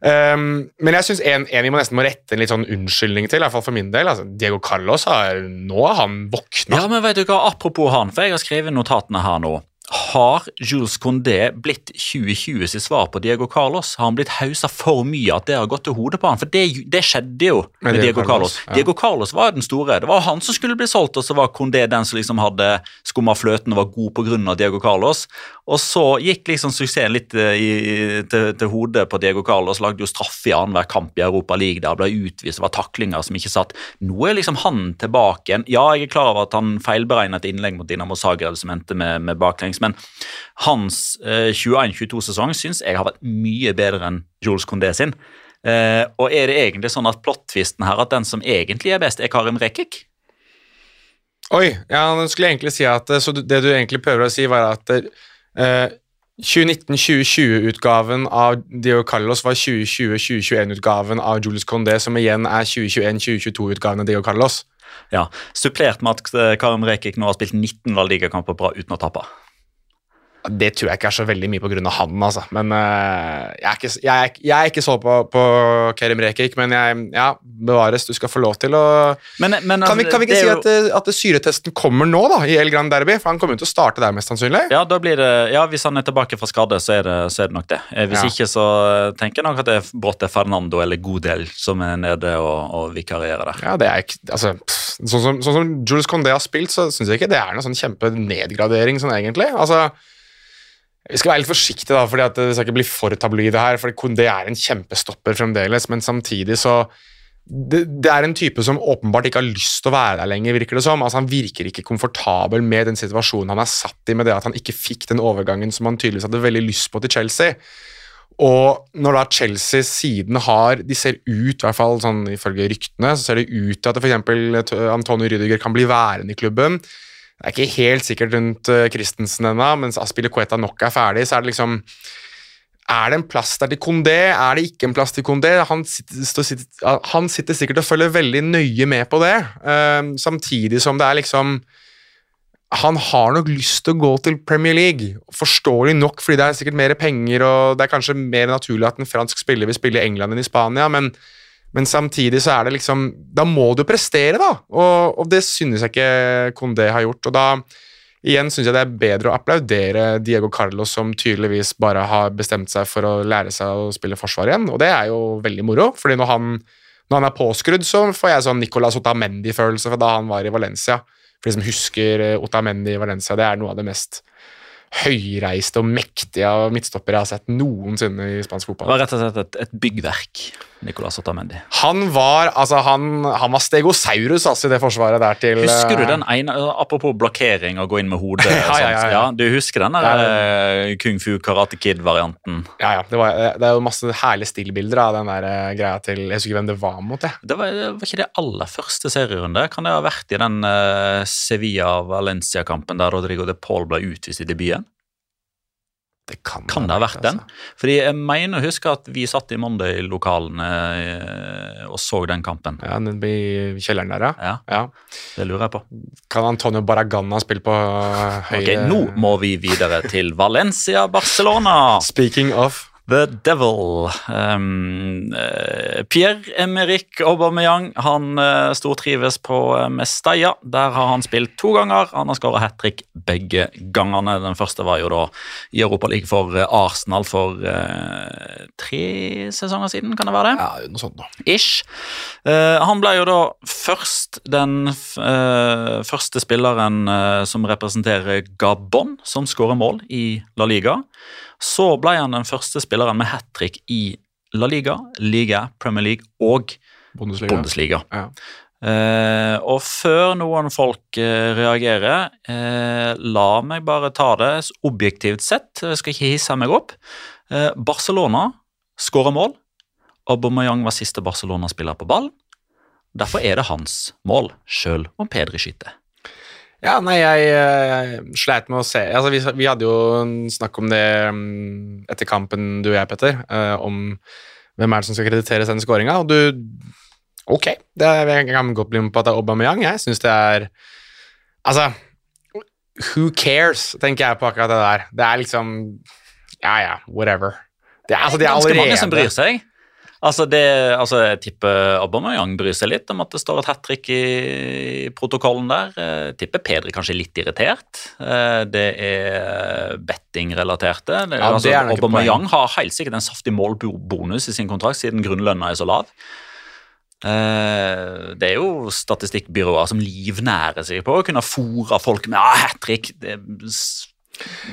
Um, men jeg syns en, en vi må nesten må rette en litt sånn unnskyldning til, i hvert fall for min del. Altså, Diego Carlos har Nå har han våkna. Ja, men vet du hva, Apropos han, for jeg har skrevet notatene her nå. Har Jules Condé blitt 2020 sitt svar på Diego Carlos? Har han blitt hausa for mye at det har gått til hodet på han? For det, det skjedde jo med, Med Diego, Carlos. Carlos, ja. Diego Carlos var den store. Det var han som skulle bli solgt, og så var Condé den som liksom hadde skumma fløten og var god pga. Diego Carlos. Og så gikk liksom suksessen litt eh, i, i- til, til hodet på Diego Carlos. Lagde jo straffe i annenhver kamp i Europa League der ble utvist, det var taklinger som ikke satt. Nå er liksom han tilbake igjen. Ja, jeg er klar over at han feilberegnet et innlegg mot Dinamo Zagreb som endte med, med baklengs, men hans eh, 21-22-sesong syns jeg har vært mye bedre enn Jules Condé sin. Eh, og er det egentlig sånn at plot-twisten her at den som egentlig er best, er Karim Rekik? Oi, ja, nå skulle jeg egentlig si at Så det du egentlig prøver å si, var at eh, 2019-2020-utgaven av Dio Carlos var 2020-2021-utgaven av Julius Condé, som igjen er 2021-2022-utgaven av Dio Carlos. Ja, Supplert med at eh, Karim Rekik nå har spilt 19 valgligakamper Liga-kamper bra uten å tape. Det tror jeg ikke er så veldig mye av han, altså. Men uh, jeg, er ikke, jeg, er, jeg er ikke så på, på Kerim Rekik, men jeg, ja, bevares. Du skal få lov til å Men, men, Kan vi, kan vi ikke si jo- at, at syretesten kommer nå, da, i El Gran Derby? For han kommer jo til å starte der, mest sannsynlig. Ja, det, ja, Hvis han er tilbake fra skade, så er det, så er det nok det. Eh, Hvis Ja. ikke, så eh, tenker jeg nok at det er brått er Fernando eller Godel som er nede og, og vikarierer der. Ja, det er ikke, altså, pff, sånn, som, sånn som Jules Condé har spilt, så syns jeg ikke det er noen sånn kjempenedgradering sånn egentlig. Altså, Vi skal være litt forsiktige, da, fordi at det skal ikke bli for tabloide her. for Kondé er en kjempestopper fremdeles, men samtidig så det, det er en type som åpenbart ikke har lyst til å være der lenger, virker det som. Altså, han virker ikke komfortabel med den situasjonen han er satt i, med det at han ikke fikk den overgangen som han tydeligvis hadde veldig lyst på til Chelsea. Og når da Chelsea siden har De ser ut, i hvert fall sånn ifølge ryktene, så ser det ut til at f.eks. Antonio Rüdiger kan bli værende i klubben. Det er ikke helt sikkert rundt uh, Christensen ennå, mens Aspilicueta nok er ferdig, så er det liksom Er det en plass der til Kondé? Er det ikke en plass til Kondé? Han sitter, han sitter sikkert og følger veldig nøye med på det, uh, samtidig som det er liksom han har nok lyst til å gå til Premier League, forståelig nok, fordi det er sikkert mer penger, og det er kanskje mer naturlig at en fransk spiller vil spille i England enn i Spania, men, men samtidig så er det liksom Da må du prestere, da! Og, og det synes jeg ikke Condé har gjort. Og da igjen synes jeg det er bedre å applaudere Diego Carlos, som tydeligvis bare har bestemt seg for å lære seg å spille forsvar igjen, og det er jo veldig moro, fordi når han, når han er påskrudd, så får jeg sånn Nicolas Otamendi-følelse fra da han var i Valencia. For de som husker eh, Otamendi i Valencia, det er noe av det mest høyreiste og mektige av midtstoppere jeg har sett noensinne i spansk fotball. Det var rett og slett et, et byggverk, Nicolas Otamendi. Han var altså han, han var stegosaurus altså, i det forsvaret der til Husker du eh, den ene Apropos blokkering og gå inn med hodet. *laughs* Ja, ja, ja, ja. Du husker den der eh, Kung Fu Karate Kid-varianten? Ja, ja. Det, var, det er jo masse herlige stillbilder av den der eh, greia til Jeg husker ikke hvem det var mot, jeg. Det var, det var ikke det aller første serierunde. Kan det ha vært i den uh, Sevilla-Valencia-kampen der Rodrigo de Paul ble utvist i debuten? Det kan, Kan det ha vært den? altså. Fordi jeg mener å huske at vi satt i Monday-lokalene eh, og så den kampen. Ja, den i kjelleren der, ja. Ja, det lurer jeg på. Kan Antonio Baragana spille på eh, høyre Ok, Nå må vi videre til Valencia-Barcelona. Speaking of The Devil. Um, eh, Pierre-Emerick Aubameyang han uh, stortrives på uh, Mestalla. Der har han spilt to ganger. Han har skåret hat trick begge gangene. Den første var jo da i Europaligaen for uh, Arsenal for uh, tre sesonger siden, kan det være det? Ja, noe sånt da. Ish. Uh, han ble jo da først den uh, første spilleren eh, som representerer Gabon, som skårer mål i La Liga. Så ble han den første spilleren med hat trick i La Liga, Liga, Premier League og Bundesliga. Bundesliga. Ja. Eh, og før noen folk eh, reagerer, eh, la meg bare ta det objektivt sett. Jeg skal ikke hisse meg opp. Eh, Barcelona skårer mål. Aubameyang var siste Barcelona-spiller på ball. Derfor er det hans mål, sjøl om Pedri skyter. Ja, nei, jeg, jeg sleit med å se altså, vi, vi hadde jo en snakk om det mm, etter kampen, du og jeg, Petter, uh, om hvem er det som skal krediteres den skåringa, og du Ok, det jeg kan godt bli med på at det er Aubameyang. Jeg syns det er Altså, who cares, tenker jeg på akkurat det der. Det er liksom Ja, ja, whatever. Det er, altså, det er Ganske mange som bryr seg. Altså, det, altså Jeg tipper Aubameyang bryr seg litt om at det står et hat trick i protokollen der. Jeg tipper Pedri kanskje litt irritert. Eh, Det er betting-relaterte. Ja, altså, Aubameyang har helt sikkert en saftig målbonus i sin kontrakt, siden grunnlønna er så lav. Eh, Det er jo statistikkbyråer som livnærer seg på å kunne fòre folk med ah, hat trick. Det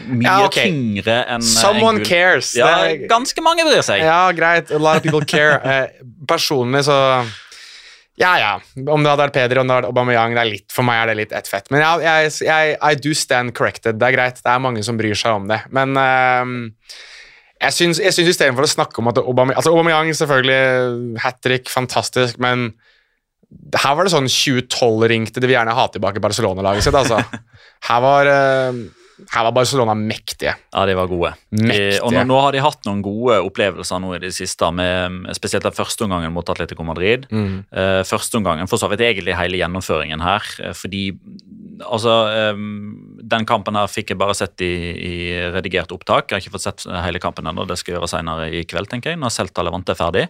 mye Ja, okay. tyngre enn eh, Someone gul. cares. Ja, er- ganske mange bryr seg. Ja, greit. A lot of people care. *laughs* Eh, personlig så Ja, ja. Om det hadde vært Peder om det hadde vært Aubameyang, det er litt, for meg er det litt ett fett. Men ja, jeg, jeg, I do stand corrected. Det er greit. Det er mange som bryr seg om det. Men uh, jeg syns, jeg syns istedenfor å snakke om at Aubameyang altså Aubameyang selvfølgelig hat trick, fantastisk, men her var det sånn 2012-ring til det vil gjerne ha tilbake Barcelona-laget sitt, altså. *laughs* Her var, eh, her var Barcelona mektige. Ja, de var gode. Mektige. Og nå, nå har de hatt noen gode opplevelser nå i det siste, med, spesielt den første omgangen mot Atletico Madrid. Mm. Uh, første omgangen, for så vidt egentlig hele gjennomføringen her, eh, fordi altså um, Den kampen her fikk jeg bare sett i, i redigert opptak. Jeg har ikke fått sett hele kampen ennå, det skal jeg gjøre senere i kveld, tenker jeg, når Celta Levante er ferdig.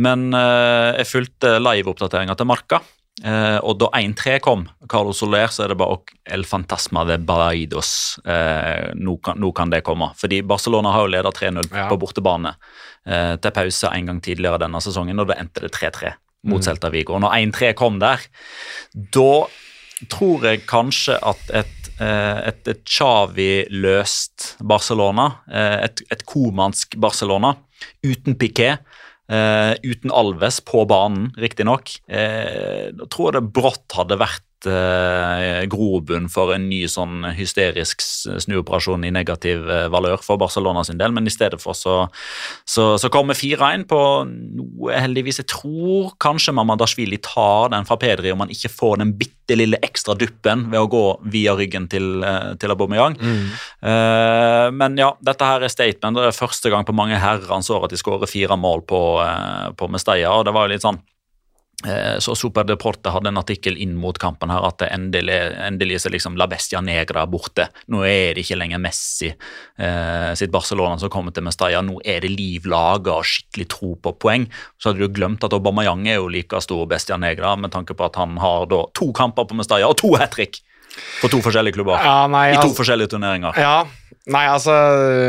Men uh, jeg fulgte live-oppdateringa til Marka. Eh, og da 1-3 kom, Carlos Soler, så er det bare ok, El Fantasma de Balaidos. Eh, nå, kan, nå kan det komme. Fordi Barcelona har jo ledet 3-0 Ja. på bortebane eh, til pause en gang tidligere denne sesongen, og da endte det 3-3 mot Mm. Celta Vigo. Og når 1-3 kom der, da tror jeg kanskje at et Et, et Xavi-løst Barcelona. Et, et komansk Barcelona uten Piquet. Uh, uten Alves på banen, riktignok. Eh, da tror jeg det brått hadde vært uh, grobunn for en ny sånn hysterisk snuoperasjon i negativ uh, valør for Barcelona sin del, men i stedet for så, så, så kommer 4-1 på noe heldigvis Jeg tror kanskje Mamadashvili tar den fra Pedri om han ikke får den bitte lille ekstra duppen ved å gå via ryggen til, uh, til Aubameyang. Mm. Eh, men ja, dette her er statement. Det er første gang på mange herrens år at de skårer fire mål på, på Mestalla, og det var jo litt sånn Eh, så Super Deporte hadde en artikkel inn mot kampen her at endelig, endelig så liksom La Bestia Negra borte. Nå er det ikke lenger Messi eh, sitt Barcelona som kommer til Mestalla. Nå er det liv laga og skikkelig tro på poeng. Så hadde du glemt at Aubameyang er jo like stor Bestia Negra med tanke på at han har da to kamper på Mestalla og to hat trick for to forskjellige klubber. Ja, nei, I to altså, forskjellige turneringer. Ja, Nei, altså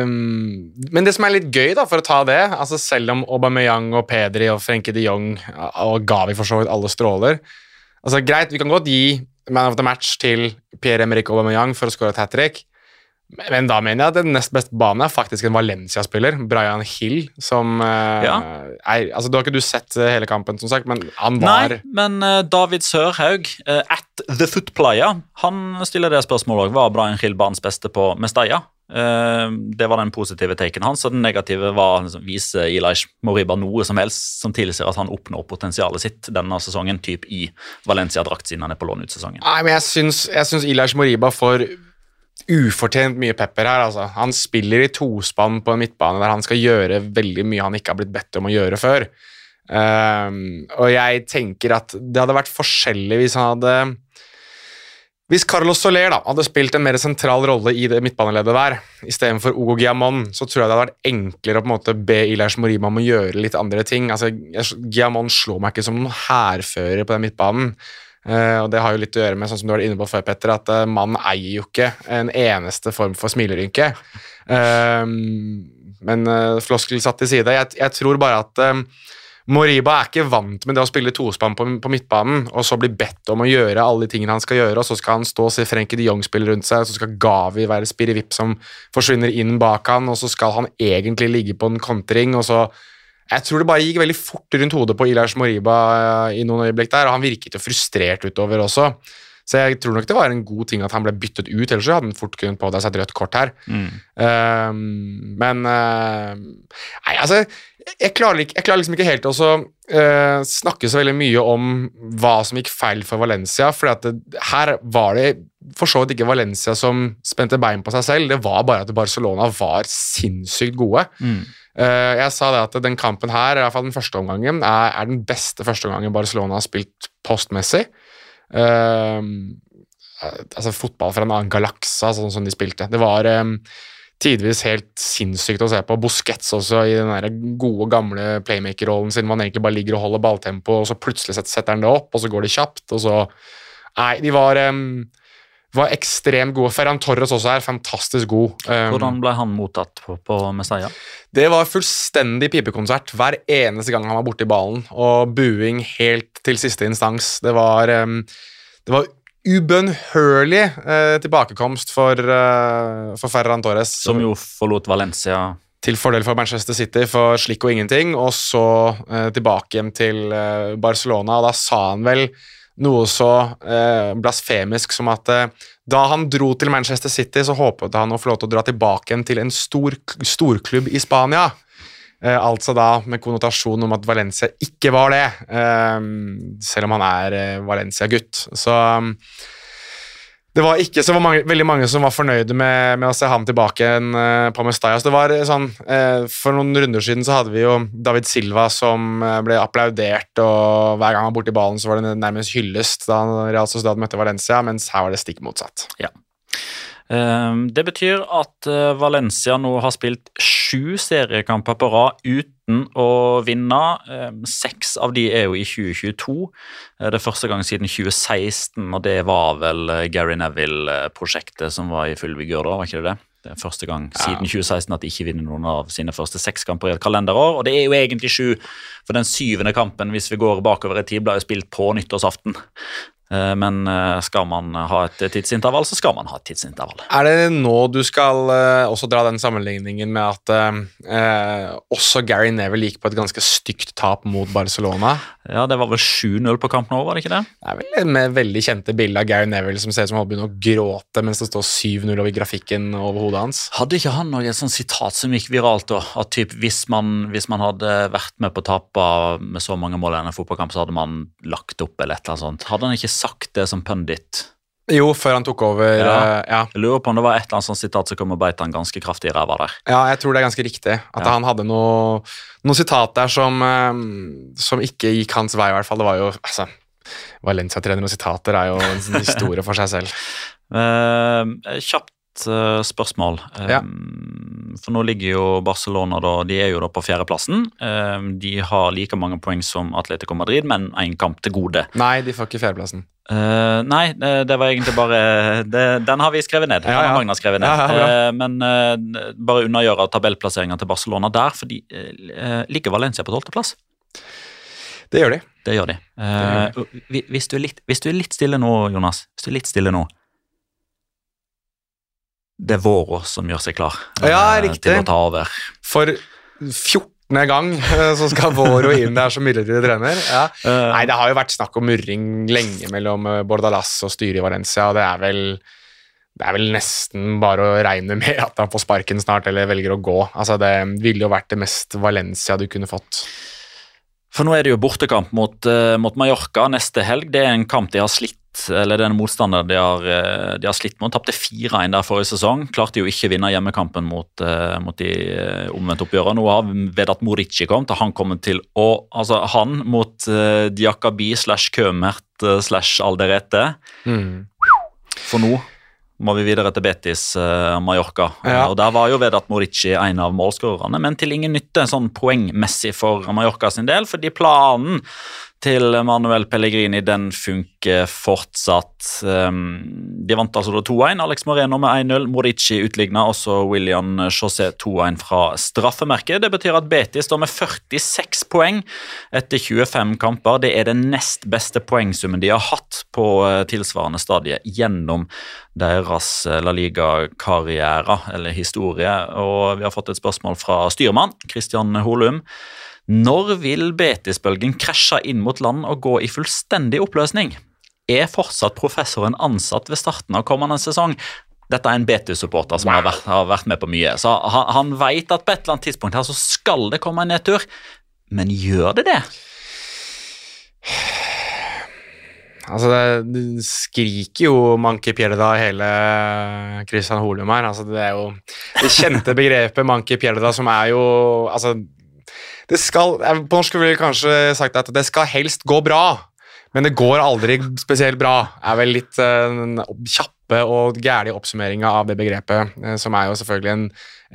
um, Men det som er litt gøy, da, for å ta det altså Selv om Aubameyang og Pedri og Frenke de Jong og Gavi for så vidt alle stråler altså Greit, vi kan godt gi man of the match til Pierre-Emerick Aubameyang for å skåre et hat trick, men da mener jeg at den nest beste banen er faktisk en Valencia-spiller, Brian Hill, som uh, Ja. er Altså, du har ikke du sett uh, hele kampen, som sagt, men han var Nei, men eh, David Sørhaug, eh, at The Footplayer, han stiller det spørsmålet òg. Var Brian Hill banens beste på Mestalla? Eh, det var den positive taken hans, og den negative var liksom, viser Elish Moriba noe som helst som tilsier at han oppnår potensialet sitt denne sesongen, typ i Valencia-drakt siden han er på lån ut sesongen. Nei, men jeg syns, jeg syns Ilash Moriba får ufortjent mye pepper her. Altså. Han spiller i tospann på en midtbane der han skal gjøre veldig mye han ikke har blitt bedt om å gjøre før. Um, og jeg tenker at det hadde vært forskjellig hvis han hadde Hvis Carlos Soler da, hadde spilt en mer sentral rolle i det midtbaneleddet der, istedenfor Ogo Giamon, så tror jeg det hadde vært enklere å på en måte be Ilash Morima om å gjøre litt andre ting. Altså, Giamon slår meg ikke som noen hærfører på den midtbanen. Eh, og det har jo litt å gjøre med sånn som du var inne på før, Petter, at uh, mannen eier jo ikke en eneste form for smilerynke. Uh, men uh, floskel satt til side. Jeg, jeg tror bare at uh, Moriba er ikke vant med det å spille tospann på, på midtbanen, og så bli bedt om å gjøre alle de tingene han skal gjøre, og så skal han stå og se Frenkie de Jong spille rundt seg, og så skal Gavi være spirrevipp som forsvinner inn bak han, og så skal han egentlig ligge på en kontring, og så jeg tror det bare gikk veldig fort rundt hodet på Ilash Moriba eh, i noen øyeblikk der, og han virket jo frustrert utover også. Så jeg tror nok det var en god ting at han ble byttet ut, ellers hadde han fort kunnet pådra seg et rødt kort her. Um, men uh, Nei, altså jeg klarer, jeg klarer liksom ikke helt å så, uh, snakke så veldig mye om hva som gikk feil for Valencia, for her var det for så vidt ikke Valencia som spente bein på seg selv, det var bare at Barcelona var sinnssykt gode. Uh, jeg sa det at den kampen her, i hvert fall den første omgangen, er, er den beste første omgangen Barcelona har spilt postmessig. Uh, altså fotball fra en annen galakse, sånn som de spilte. Det var um, tidvis helt sinnssykt å se på. Busquets også i den der gode, gamle playmaker-rollen sin, han egentlig bare ligger og holder balltempo, og så plutselig setter han det opp, og så går det kjapt, og så Nei, de var um, var ekstremt gode. Ferran Torres også er fantastisk god. Um, Hvordan ble han mottatt på, på Mestalla? det var fullstendig pipekonsert hver eneste gang han var borti ballen, og buing helt til siste instans. Det var, um, det var ubønnhørlig uh, tilbakekomst for, uh, for Ferran Torres. Som jo forlot Valencia til fordel for Manchester City for slikk og ingenting, og så uh, tilbake hjem til Barcelona, og da sa han vel noe så eh, blasfemisk som at da han dro til Manchester City, så håpet han å få lov til å dra tilbake til en stor, storklubb i Spania. altså da med konnotasjon om at Valencia ikke var det, selv om han er Valencia-gutt. Så det var ikke så mange, veldig mange som var fornøyde med, med å se ham tilbake en, uh, på Mustajas. Var sånn, uh, For noen runder siden så hadde vi jo David Silva som ble applaudert, og hver gang han var borti ballen, så var det nærmest hyllest da Real Sociedad møtte Valencia, mens her var det stikk motsatt. Ja. Um, det betyr at Valencia nå har spilt sju seriekamper på rad uten å vinne. Um, seks av de er jo i 2022. Uh, det er første gang siden 2016, og det var vel uh, Gary Neville-prosjektet som var i full vigør da, var ikke det det? Det er første gang siden 2016 at de ikke vinner noen av sine første seks kamper i et kalenderår. Og det er jo egentlig sju, for den syvende kampen, hvis vi går bakover i tid, ble jo spilt på nyttårsaften. Eh, Men eh, skal man ha et tidsintervall, så skal man ha et tidsintervall. Er det nå du skal eh, også dra den sammenligningen med at eh, også Gary Neville gikk på et ganske stygt tap mot Barcelona? Ja, Det var vel 7-0 på kampen nå, var det ikke det? Det er vel med veldig kjente bilde av Gary Neville som ser ut som han begynner å gråte mens det står 7-0 over grafikken over hodet hans. Hadde ikke han noe sånt sitat som gikk viralt da? At typ, hvis, man, hvis man hadde vært med på tapet med så mange mål i en fotballkamp, så hadde man lagt opp eller et eller annet sånt. Hadde han ikke sagt det som pundit? Jo, før han tok over. Ja. eh, ja. Jeg lurer på om det var et eller annet sånt sitat som kom og beit han ganske kraftig i ræva der. Ja, jeg tror det er ganske riktig. At Ja. han hadde noe, noe sitat der som, eh, som ikke gikk hans vei, i hvert fall. Det var jo altså, Valencia-trener og sitater er jo en historie for seg selv. Uh, *laughs* kjapt eh, spørsmål. Ja. Um, For nå ligger jo Barcelona da, de er jo da på fjerdeplassen. Um, de har like mange poeng som Atletico Madrid, men én kamp til gode. Nei, de får ikke fjerdeplassen. Uh, nei, det, det var egentlig bare *laughs* det, Den har vi skrevet ned. Ja, ja. har Magna skrevet ned. Ja. Eh, men bare unnagjøre tabellplasseringa til Barcelona der, for de ligger Valencia på tolvteplass. Det gjør de. Det gjør de. Eh, hvi- hvis, du litt, hvis du er litt stille nå, Jonas Hvis du er litt stille nå Det er Vårå som gjør seg klar Ja, eh, riktig. til å ta over. For 14. gang eh, så skal Våro inn der som midlertidig trener. Ja. Eh, Nei, det har jo vært snakk om murring lenge mellom Bordalas og styret i Valencia, og det er vel det er vel nesten bare å regne med at han får sparken snart, eller velger å gå. Altså, Det ville jo vært det mest Valencia du kunne fått. For nå er det jo bortekamp mot, mot Mallorca neste helg. Det er en kamp de har slitt eller det er en motstander de har, eh, de har slitt mot. Tapte 4-1 der forrige sesong. Klarte jo ikke å vinne hjemmekampen mot, eh, mot de eh, omvendte oppgjørene. Nå har Vedat Morici kommet, og han kommer til å Altså, han mot uh, Diakabi slash Kømert slash Alderete. For nå må vi videre til Betis uh, Mallorca. Ja. Og Der var jo Vedat Morici en av målskårerne, men til ingen nytte sånn poengmessig for Mallorca sin del, fordi planen til Manuel Pellegrini den funker fortsatt. Um, de vant altså da 2-1. Alex Moreno med 1-0. Morici utligna, også William José 2-1 fra straffemerket. Det betyr at Betis står med 46 poeng etter 25 kamper. Det er den nest beste poengsummen de har hatt på eh, tilsvarende stadie gjennom deres eh, La Liga-karriere, eller historie. Og vi har fått et spørsmål fra styrmann Christian Holum. Når vil Betis-bølgen krasje inn mot land og gå i fullstendig oppløsning? Er fortsatt professoren ansatt ved starten av kommende sesong? Dette er en Betis-supporter som har, vært, har vært med på mye. Så han, han vet at på et eller annet tidspunkt her så skal det komme en nedtur. Men gjør det det? Altså, det, det skriker jo Manki Pjelda hele Christian Holum her. Altså, det er jo det kjente begrepet Manki Pjelda, som er jo Altså, det skal På norsk ville vi kanskje sagt at det skal helst gå bra, men det går aldri spesielt bra. Er vel litt uh, kjappe og gære oppsummeringa av det begrepet, uh, som er jo selvfølgelig en,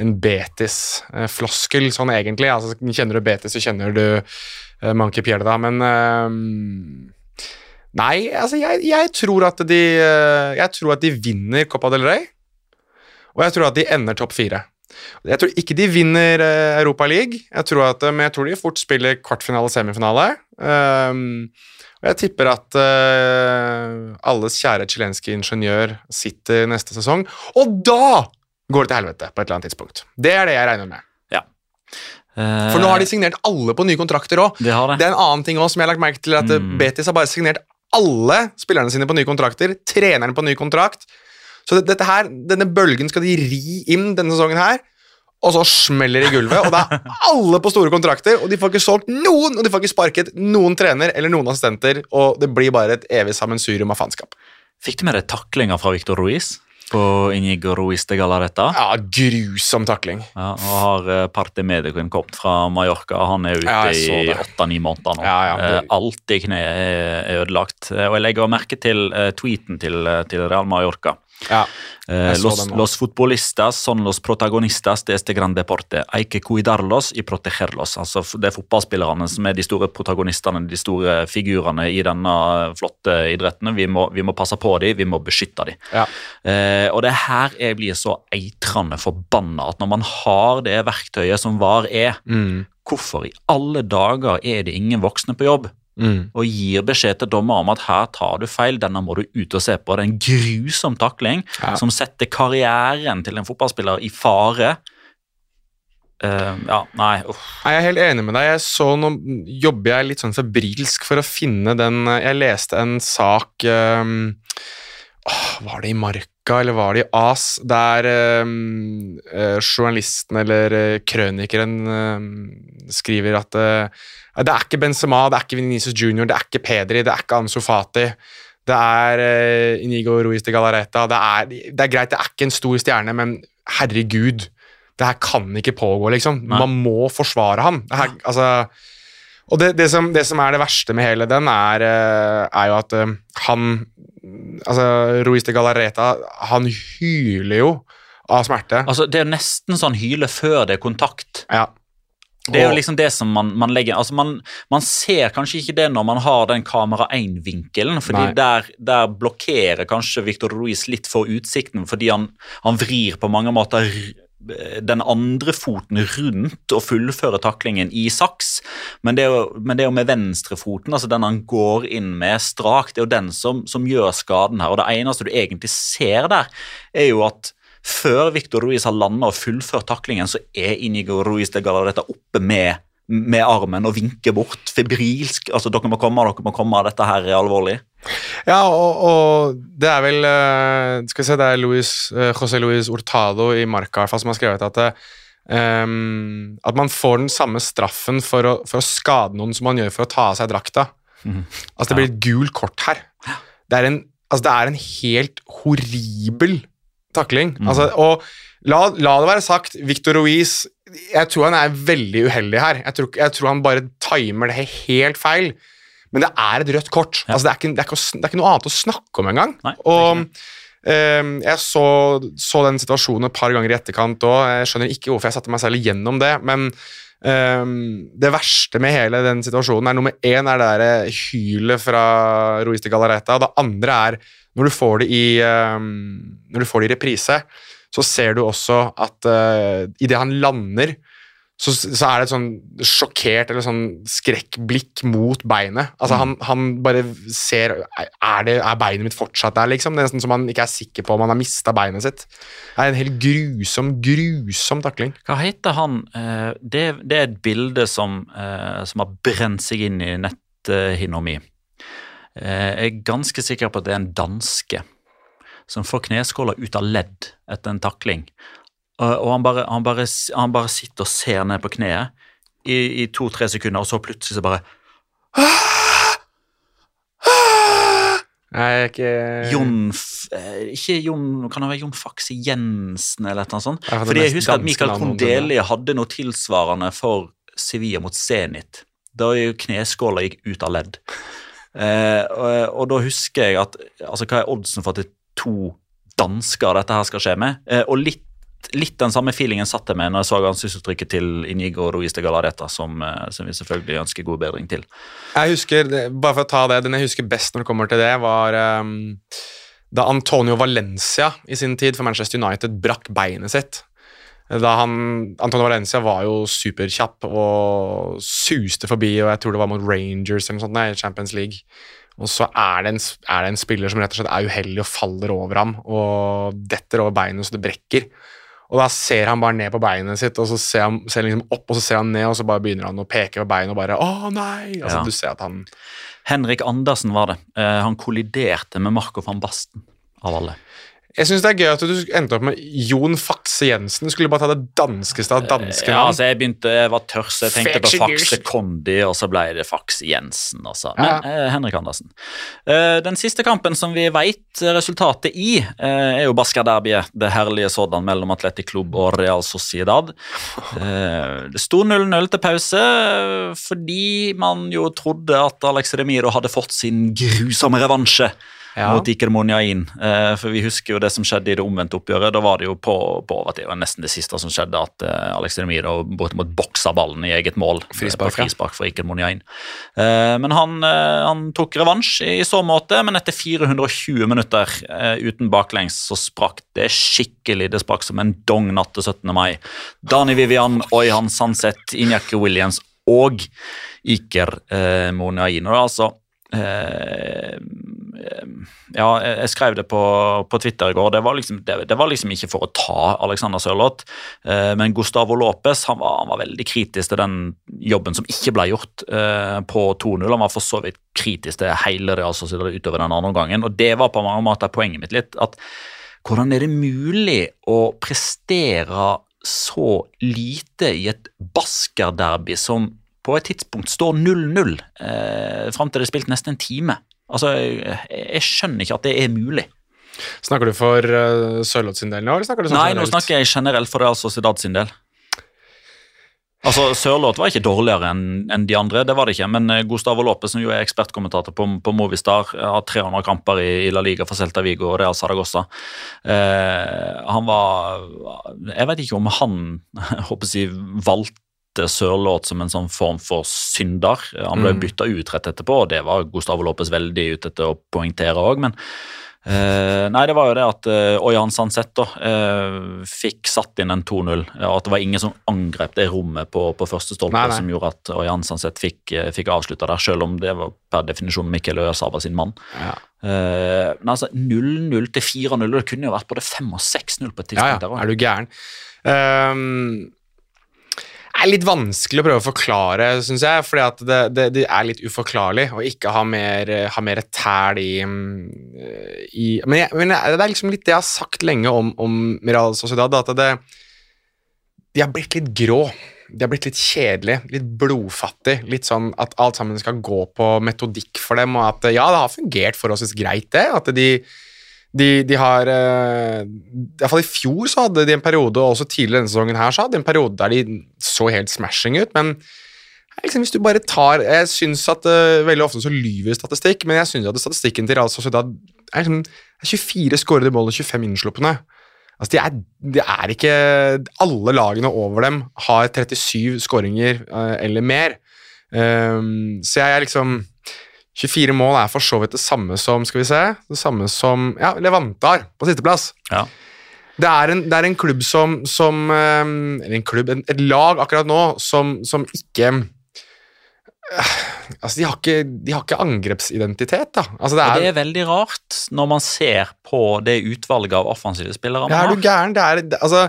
en Betis-floskel, sånn egentlig. Altså, kjenner du Betis, så kjenner du uh, Manki Pierda, men eh, Nei, altså jeg, jeg, tror at de, eh, jeg tror at de vinner Copa del Rey. Og jeg tror at de ender topp fire. Jeg tror ikke de vinner eh, Europa League, jeg tror at, men jeg tror de fort spiller kvartfinale, semifinale. Um, og jeg tipper at uh, alles kjære chilenske ingeniør sitter neste sesong. Og da går det til helvete på et eller annet tidspunkt. Det er det jeg regner med. For nå har de signert alle på nye kontrakter òg. De det. Det er en annen ting også som jeg har lagt merke til, at Mm. Betis har bare signert alle spillerne sine på nye kontrakter. Treneren på ny kontrakt. Så det, dette her, denne bølgen skal de ri inn denne sesongen her. Og så smeller det i gulvet, og det er alle på store kontrakter. Og de får ikke solgt noen, og de får ikke sparket noen trener eller noen assistenter. Og det blir bare et evig sammensurium av faenskap. Fikk du med deg taklinga fra Victor Ruiz på Inigo Ruiz de Galaretta. Ja, grusom takling. Ja, og har uh, Parte Medicuen kommet fra Mallorca. Han er ute Ja, i åtte-ni måneder nå. Ja, ja, Eh, alt i kneet er, ødelagt. Eh, og jeg legger merke til eh, tweeten til, eh, til Real Mallorca. Ja, Eh, los, los futbolistas son los protagonistas de este gran deporte. Hay que cuidarlos y protegerlos. Altså, det er fotballspillerne som er de store protagonistene, de store figurene i denne flotte idretten. Vi må, vi må passe på dem, vi må beskytte dem. Ja. Eh, og det er her jeg blir så eitrende forbanna. At når man har det verktøyet som VAR er, Mm. hvorfor i alle dager er det ingen voksne på jobb Mm. og gir beskjed til dommer om at her tar du feil, denne må du ut og se på. Det er en grusom takling Ja. som setter karrieren til en fotballspiller i fare. Uh, ja, nei, uff. Nei, Jeg er helt enig med deg. Jeg så Nå jobber jeg litt sånn febrilsk for å finne den Jeg leste en sak um, åh, Var det i Marka eller var det i AS? Der um, eh, journalisten eller eh, krønikeren eh, skriver at eh, det er ikke Benzema, det er ikke Vinicius Junior, det er ikke Pedri, det er ikke Ansu Fati. Det er eh, Inigo Ruiz de Galareta. Det er, det er greit, det er ikke en stor stjerne, men herregud. Det her kan ikke pågå, liksom. Nei. Man må forsvare ham. Det her, altså, og det, det, som, det som er det verste med hele den, er, eh, er jo at eh, han Altså, Ruiz de Galareta, han hyler jo av smerte. Altså, det er nesten sånn hyler før det er kontakt. Ja. Det er jo liksom det som man, man legger altså man, man ser kanskje ikke det når man har den kamera 1-vinkelen, fordi der, der blokkerer kanskje Victor Ruiz litt for utsikten, fordi han, han vrir på mange måter den andre foten rundt og fullfører taklingen i saks, men det er jo, men det er jo med venstrefoten, altså den han går inn med strak, det er jo den som, som gjør skaden her, og det eneste du egentlig ser der, er jo at før Victor Ruiz har landa og fullført taklingen, så er Inigo Ruiz de Galadeta oppe med, med armen og vinker bort febrilsk. Altså, dere må komme, dere må komme, dette her er alvorlig. Ja, og, og det er vel eh, Skal vi se, det er Luis, eh, José Luis Hurtado i Marca hvert fall som har skrevet at det, um, at man får den samme straffen for å, for å skade noen som man gjør for å ta av seg drakta. Altså Det blir et gult kort her. Det er en, altså, det er en helt horribel takling. Altså, og la, la det være sagt, Victor Ruiz Jeg tror han er veldig uheldig her. Jeg tror, jeg tror han bare timer det helt feil. Men det er et rødt kort. Ja. Altså, det, er ikke, det, er ikke, det er ikke noe annet å snakke om engang. Og ehm, jeg så, så den situasjonen et par ganger i etterkant òg. Jeg skjønner ikke hvorfor jeg satte meg særlig gjennom det, men um, det verste med hele den situasjonen er nummer én er det der hylet fra Ruiz de Galareta. Det andre er når du får det i, um, når du får det i reprise, så ser du også at uh, idet han lander, så, så er det et sånn sjokkert eller sånn skrekkblikk mot beinet. Altså han, han bare ser er, det, er beinet mitt fortsatt der, liksom? Det er nesten som han ikke er sikker på om han har mista beinet sitt. Det er en helt grusom, grusom takling. Hva heter han? Eh, Det, det er et bilde som, eh, som har brent seg inn i netthinna mi. Eh, Jeg er ganske sikker på at det er en danske som får kneskåla ut av ledd etter en takling. Og og han bare, han bare, han bare sitter og ser ned på kneet i, i to-tre sekunder, og så plutselig så bare er ikke Jon eh, Ikke Jon Kan det være Jon Faxe Jensen eller annet sånt? Fordi jeg husker at Michael. Kondeli hadde noe tilsvarende for Sevilla mot Zenit. Da kneskåla gikk ut av ledd. Eh, og, og da husker jeg at altså Hva er oddsen for at det er to dansker dette her skal skje med? Eh, og litt, litt den samme feelingen satt jeg med når jeg så ansiktsuttrykket til Inigo Ruiz de Galareta, som, eh, som vi selvfølgelig ønsker god bedring til. Jeg husker, Bare for å ta det, Den jeg husker best når det kommer til det, var um, da Antonio Valencia i sin tid for Manchester United brakk beinet sitt. Da han, Antonio Valencia var jo superkjapp og suste forbi, og jeg tror det var mot Rangers eller noe sånt nei, Champions League. Og så er det, en, er det en spiller som rett og slett er uheldig og faller over ham og detter over beinet så det brekker. Og da ser han bare ned på beinet sitt, og så ser han, ser liksom opp, og så ser han ned, og så bare begynner han å peke på beinet og bare Å, nei! Altså, Ja. Du ser at han Henrik Andersen var det. Uh, han kolliderte med Marco van Basten, av alle. Jeg syns det er gøy at du endte opp med Jon Fakse Jensen. Du skulle bare ta det danskeste av danske Ja, altså jeg begynte, jeg var tørr, så jeg tenkte på Fakse Faxe. Kondi, og så ble det Faxe Jensen. Altså. Men Ja. eh, Henrik Andersen. Eh, den siste kampen som vi veit resultatet i, eh, er jo Basker-derbyet. Det herlige sådan mellom Atletic Club og Real Sociedad. Eh, det sto 0-0 til pause eh, fordi man jo trodde at Alex Remiro hadde fått sin grusomme revansje Ja. mot Iker Monjain. Eh, for vi husker jo det som skjedde i det omvendte oppgjøret. Da var det jo på, på overtid, det var nesten det siste som skjedde, at eh, Alex Remiro bortimot boksa ballen i eget mål. Frispark, på frispark for Iker Monjain. Eh, men han, han tok revansj i så måte, men etter 420 minutter uten baklengs så sprakk det skikkelig. Det sprakk som en dong natt til 17. mai. Dani Vivian, Oyhan Sanset, Injaki Williams og Iker eh, Moniaino. Altså eh, ja, jeg skrev det på, på Twitter i går. Det var, liksom, det, det var, liksom, ikke for å ta Alexander Sørloth, eh, men Gustavo Lopez han var, han var, veldig kritisk til den jobben som ikke ble gjort eh, på 2-0. Han var for så vidt kritisk til hele det altså, utover den andre gangen, og det var på mange måter poenget mitt litt. at Hvordan er det mulig å prestere så lite i et baskerderby som på et tidspunkt står 0-0 eh, fram til det er spilt nesten en time? Altså, jeg, jeg skjønner ikke at det er mulig. Snakker du for uh, Sørloth sin del nå? eller snakker du sånn Nei, generelt? nå snakker jeg generelt for Real Sociedad sin del. Altså, Sørloth var ikke dårligere enn en de andre, det var det ikke. Men eh, Gustavo Lopez, som jo er ekspertkommentator på, på Movistar, har 300 kamper i, i, La Liga for Celta Vigo og Real Saragossa. Eh, han var Jeg vet ikke om han *laughs* håper jeg, valgte Sørloth som en sånn form for synder. Han ble mm. bytta ut rett etterpå, og det var Gustavo Lopez veldig ute etter å poengtere òg, men Uh, nei, det var jo det at uh, Oyan Sanset da, uh, fikk satt inn en 2-0. og At det var ingen som angrep det rommet på, på første stolpe som gjorde at Oyan Sanset fikk, uh, fikk avslutta der, selv om det var per definisjon Mikkel Øyasava sin mann. Ja. men altså 0-0 til 4-0, det kunne jo vært både 5 og 6-0 på et tidspunkt. Ja, ja. Er du gæren? Um, er litt vanskelig å prøve å forklare, syns jeg. fordi det, det, det, er litt uforklarlig å ikke ha mer, ha mer tæl i, i men, jeg, men, det er liksom litt det jeg har sagt lenge om, om Miral Sociedad, at det, de har blitt litt grå. De har blitt litt kjedelige, litt blodfattig. Litt sånn at alt sammen skal gå på metodikk for dem, og at ja, det har fungert forholdsvis greit, det. At de de, de har uh, I hvert fall i fjor så hadde de en periode, og også tidligere denne sesongen her, så hadde de en periode der de så helt smashing ut, men liksom, hvis du bare tar Jeg syns at uh, veldig ofte så lyver statistikk, men jeg syns at statistikken til Real Sociedad er liksom 24 skårede mål og 25 innslupne. Altså, de er, de er, ikke Alle lagene over dem har 37 skåringer uh, eller mer. Um, så jeg er liksom 24 mål er for så vidt det samme som skal vi se, det samme som ja, Levante har på sisteplass. Ja. Det, er en, det er en klubb som, som ehm, Eller en klubb, et lag akkurat nå som, som ikke øh, Altså, de har ikke, de har ikke angrepsidentitet, da. Altså, det, er, det er veldig rart når man ser på det utvalget av offensive spillere man har. Ja, er du gæren? Det er, altså,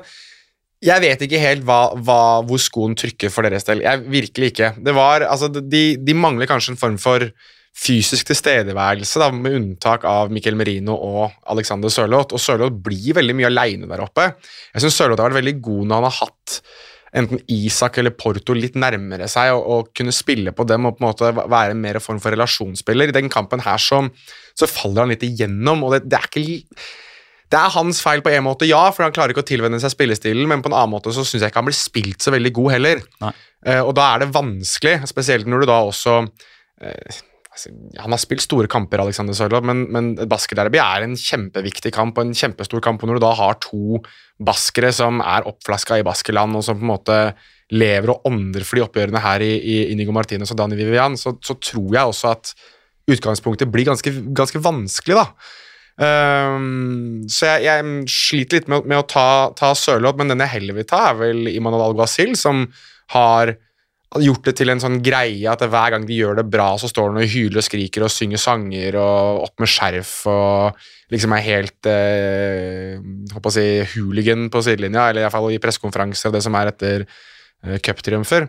jeg vet ikke helt hva, hva, hvor skoen trykker for deres del. Jeg, virkelig ikke. Det var, altså, de, de mangler kanskje en form for fysisk tilstedeværelse, da, med unntak av Mikkel Merino og Alexander Sørloth. Og Sørloth blir veldig mye aleine der oppe. Jeg syns Sørloth har vært veldig god når han har hatt enten Isak eller Porto litt nærmere seg, og, og, kunne spille på dem og på en måte være mer form for relasjonsspiller. I den kampen her så, så faller han litt igjennom, og det, det er ikke det er hans feil på en måte, ja, for han klarer ikke å tilvenne seg spillestilen, men på en annen måte så syns jeg ikke han blir spilt så veldig god heller. Uh, og da er det vanskelig, spesielt når du da også uh, Altså, han har spilt store kamper, Alexander Sørloth, men, men basketderby er en kjempeviktig kamp og en kjempestor kamp. og Når du da har to baskere som er oppflaska i Baskerland, og som på en måte lever og ånder for de oppgjørene her i, i Inigo Martinez og Dani Vivian, så, så, tror jeg også at utgangspunktet blir ganske, ganske vanskelig, da. Um, så jeg, jeg, sliter litt med, med å ta, ta Sørloth, men den jeg heller vil ta, er vel Imanol Alguacil, som har gjort det til en sånn greie at hver gang de gjør det bra, så står han og hyler og skriker og synger sanger og opp med skjerf og liksom er helt eh, håper å si, hooligan på sidelinja, eller iallfall i pressekonferanser og det som er etter eh, cuptriumfer.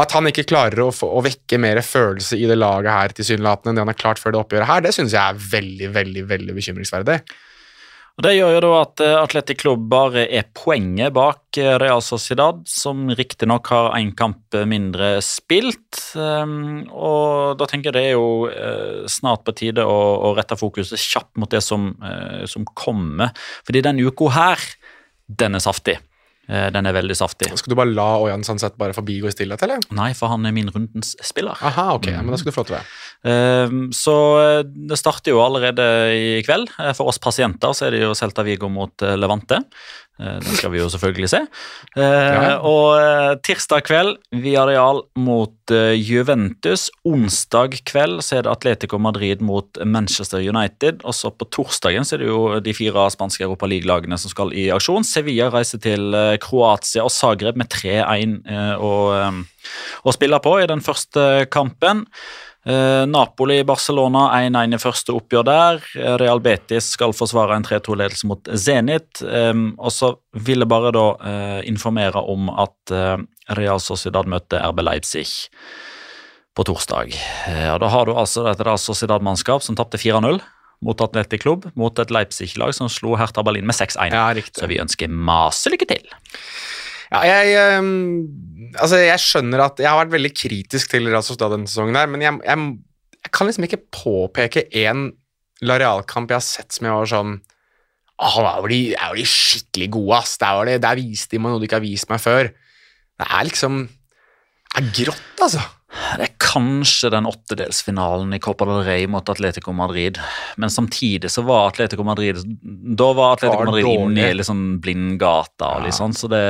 At han ikke klarer å, få, å, vekke mer følelse i det laget her tilsynelatende enn det han har klart før det oppgjøret her, det synes jeg er veldig, veldig, veldig bekymringsverdig. Og Det gjør jo da at eh, Atletic Club bare er poenget bak eh, Real Sociedad, som riktignok har én kamp mindre spilt. Ehm, og da tenker jeg det er jo eh, snart på tide å, rette fokuset kjapt mot det som, som kommer. Fordi denne uka her, den er saftig. Den er veldig saftig. Skal du bare la Ojan Sandseth bare forbigå i stillhet, eller? Nei, for han er min rundens spiller. Aha, ok, mm. men da skal du få til det. Ehm, Så eh, det starter jo allerede i kveld. Eh, For oss pasienter så er det jo Celta Vigo mot eh, Levante. Eh, Den skal vi jo selvfølgelig se. Eh, Ja. Og eh, tirsdag kveld Villarreal mot Juventus. Onsdag kveld så er det Atletico Madrid mot Manchester United. Og så på torsdagen så er det jo de fire spanske europaligalagene som skal i aksjon. Sevilla reiser til Kroatia og Zagreb med 3-1 eh, å, eh, å spille på i den første kampen. Eh, Napoli-Barcelona 1-1 i første oppgjør der. Eh, Real Betis skal forsvare en 3-2-ledelse mot Zenit. Og så vil jeg bare da eh, informere om at Real Sociedad møtte RB Leipzig på torsdag. Og Da har du altså et Real Sociedad-mannskap som tapte 4-0 mot Atletic Klubb, mot et Leipzig-lag som slo Hertha Berlin med 6-1. Ja. Så vi ønsker masse lykke til. Ja, jeg, um, altså jeg skjønner at jeg har vært veldig kritisk til Real Sociedad denne sesongen, her, men jeg, jeg, jeg kan liksom ikke påpeke én Lareal-kamp jeg har sett som jeg var sånn Åh, der var de, der var de skikkelig gode, ass. Der, var de, der viste de meg noe de ikke har vist meg før. Det er liksom Det er grått, altså. Det er kanskje den åttedelsfinalen i Copa del Rey mot Atletico Madrid. Men samtidig så var Atletico Madrid Da var Atletico Var Madrid inne i litt sånn Ja. sånn, så det,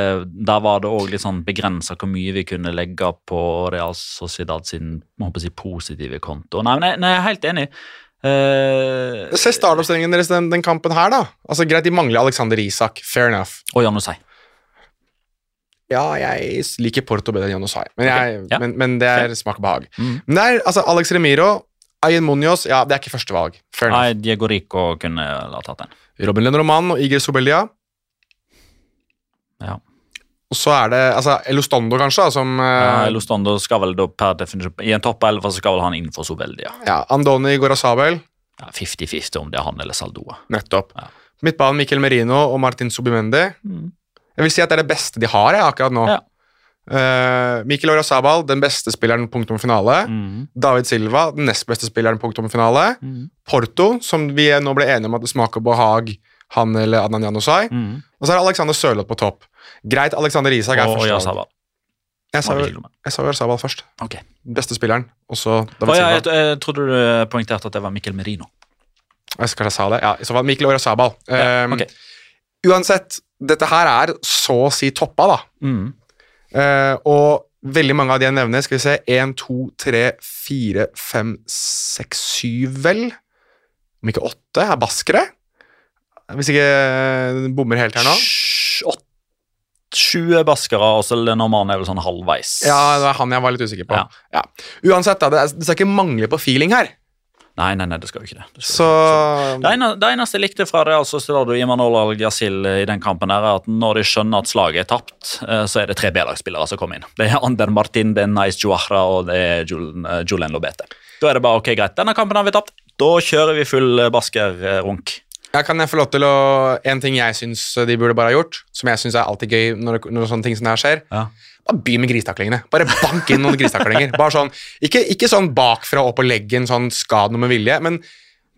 Der var det òg litt sånn begrensa hvor mye vi kunne legge på Real Sociedad sin si, positive konto. Nei, men jeg, nei, jeg er helt enig. Uh, Se startoppstillingen deres den, den kampen her, da. Altså Greit, de mangler Alexander Isak. Fair enough. og Janusai. Ja, jeg liker Porto bedre enn Janosai, men, okay. Ja. men, men det er smak og behag. Mm. Men det er altså Alex Remiro, Ayen Munoz Ja, det er ikke førstevalg. Nei, Diego Rico kunne ha tatt den. Robin Lenormand og Iger Sobelia. Ja. Og så er det altså Elostondo, kanskje, som Ja, eh, Elostondo skal vel da per definisjon I en topp 11 så skal vel han innenfor Sobelia. ja, Andoni Gorazabel. Ja, 50-50 om det er han eller Saldoa. Nettopp. Ja. Midtbanen Mikkel Merino og Martin Subimendi. Mm. Jeg vil si at det er det beste de har jeg, akkurat nå. Ja. Uh, Mikkel Orazabal, den beste spilleren, punktum finale. Mm. David Silva, den nest beste spilleren, punktum finale. Mm. Porto, som vi nå ble enige om at det smaker behag, han eller Adnan Janusai. Mm. Og så er det Alexander Sørloth på topp. Greit, Alexander Isak er først. og. Jeg sa jeg sa jo Orazabal først. Ok. Beste spilleren, og så David David ja, Silva. jeg, jeg trodde du poengterte at det var Mikkel Merino. Jeg skal jeg sa det. Ja, I så fall Mikkel Orazabal. Ja, Um. Uansett, dette her er så å si toppa, da. Mm. Eh, og veldig mange av de jeg nevner, skal vi se 1, 2, 3, 4, 5, 6, 7, vel? Om ikke 8 er baskere? Hvis ikke bommer helt her nå. Sju åt- 20 baskere, og så Lenormand er vel sånn halvveis. Ja, det var han jeg var litt usikker på. Ja. Ja. Uansett, da, det, er, det skal ikke mangle på feeling her. Nei, nei, nei, det skal jo ikke det. det, Så ikke. det, ene, det eneste jeg likte fra Real Sociedad og Imanol Al-Ghazil i den kampen, her er at når de skjønner at slaget er tapt, eh, så er det tre B-lagsspillere som kommer inn. Det er Ander Martin, det er Nice Juahra og det er Jul- eh, Julen Lobete. Da er det bare ok, greit. Denne kampen har vi tapt. Da kjører vi full eh, basker-runk. ja, kan jeg få lov til å En ting jeg syns de burde bare ha gjort, som jeg syns er alltid gøy når, når sånne ting som det her skjer, Ja. Begynn med gristaklingene. Bare bank inn noen gristaklinger. *laughs* Bare sånn, ikke, ikke sånn bakfra og opp på leggen, sånn skad noe med vilje, men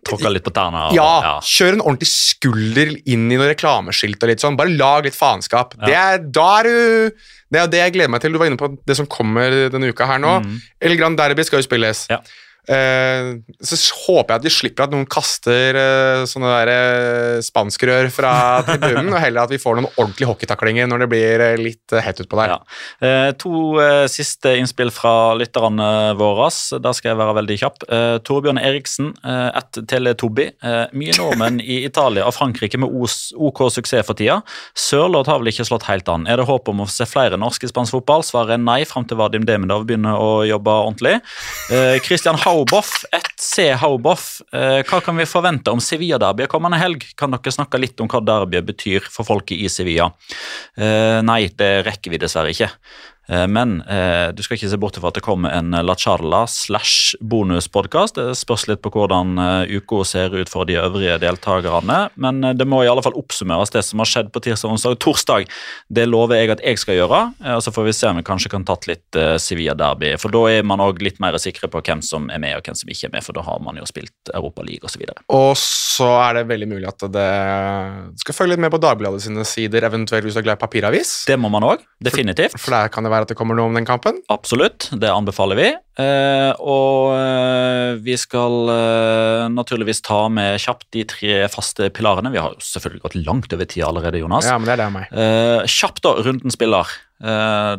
Tråkka litt på tærne. Ja, Ja, kjør en ordentlig skulder inn i noen reklameskilt og litt sånn. Bare lag litt faenskap. Det er, da er du Det er det jeg gleder meg til. Du var inne på det som kommer denne uka her nå. Mm. El Grand Derby skal jo spilles. Ja. Eh, så håper jeg at de slipper at noen kaster eh, sånne der, eh, spanskrør fra *laughs* tribunen, og heller at vi får noen ordentlige hockeytaklinger når det blir litt hett utpå der. Ja. To siste innspill fra lytterne våre. Der skal jeg være veldig kjapp. Torbjørn Eriksen, at Teletubby. Mye nordmenn i Italia og Frankrike med OK suksess for tida. Sørloth har vel ikke slått helt an. Er det håp om å se flere norske i spansk fotball? Svaret er nei, fram til Vadim Demidov begynner å jobbe ordentlig. Christian Christian Hauboff, ett C Hauboff. Eh, hva kan vi forvente om Sevilla-derbyet kommende helg? Kan dere snakke litt om hva derbyet betyr for folket i Sevilla? Eh, nei, det rekker vi dessverre ikke. Eh, Men eh, du skal ikke se bort fra at det kommer en La Charla slash bonuspodkast. Det spørs litt på hvordan eh, uka ser ut for de øvrige deltakerne. Men eh, det må i alle fall oppsummeres, det som har skjedd på tirsdag, onsdag og torsdag. Det lover jeg at jeg skal gjøre, eh, og så får vi se om vi kanskje kan tatt litt eh, Sevilla-derby. For da er man òg litt mer sikre på hvem som er med og hvem som ikke er med, for da har man jo spilt Europa League osv. Og så er det veldig mulig at det skal følge litt med på Dagbladet sine sider, eventuelt hvis du er glad i papiravis. Det må man òg, definitivt. For der kan det være at det kommer noe om den kampen? Absolutt, det anbefaler vi. Eh, og eh, vi skal eh, naturligvis ta med kjapt de tre faste pilarene. Vi har jo selvfølgelig gått langt over tid allerede, Jonas. Ja, men det er det meg. Eh, kjapt, da. Runden spiller. Eh,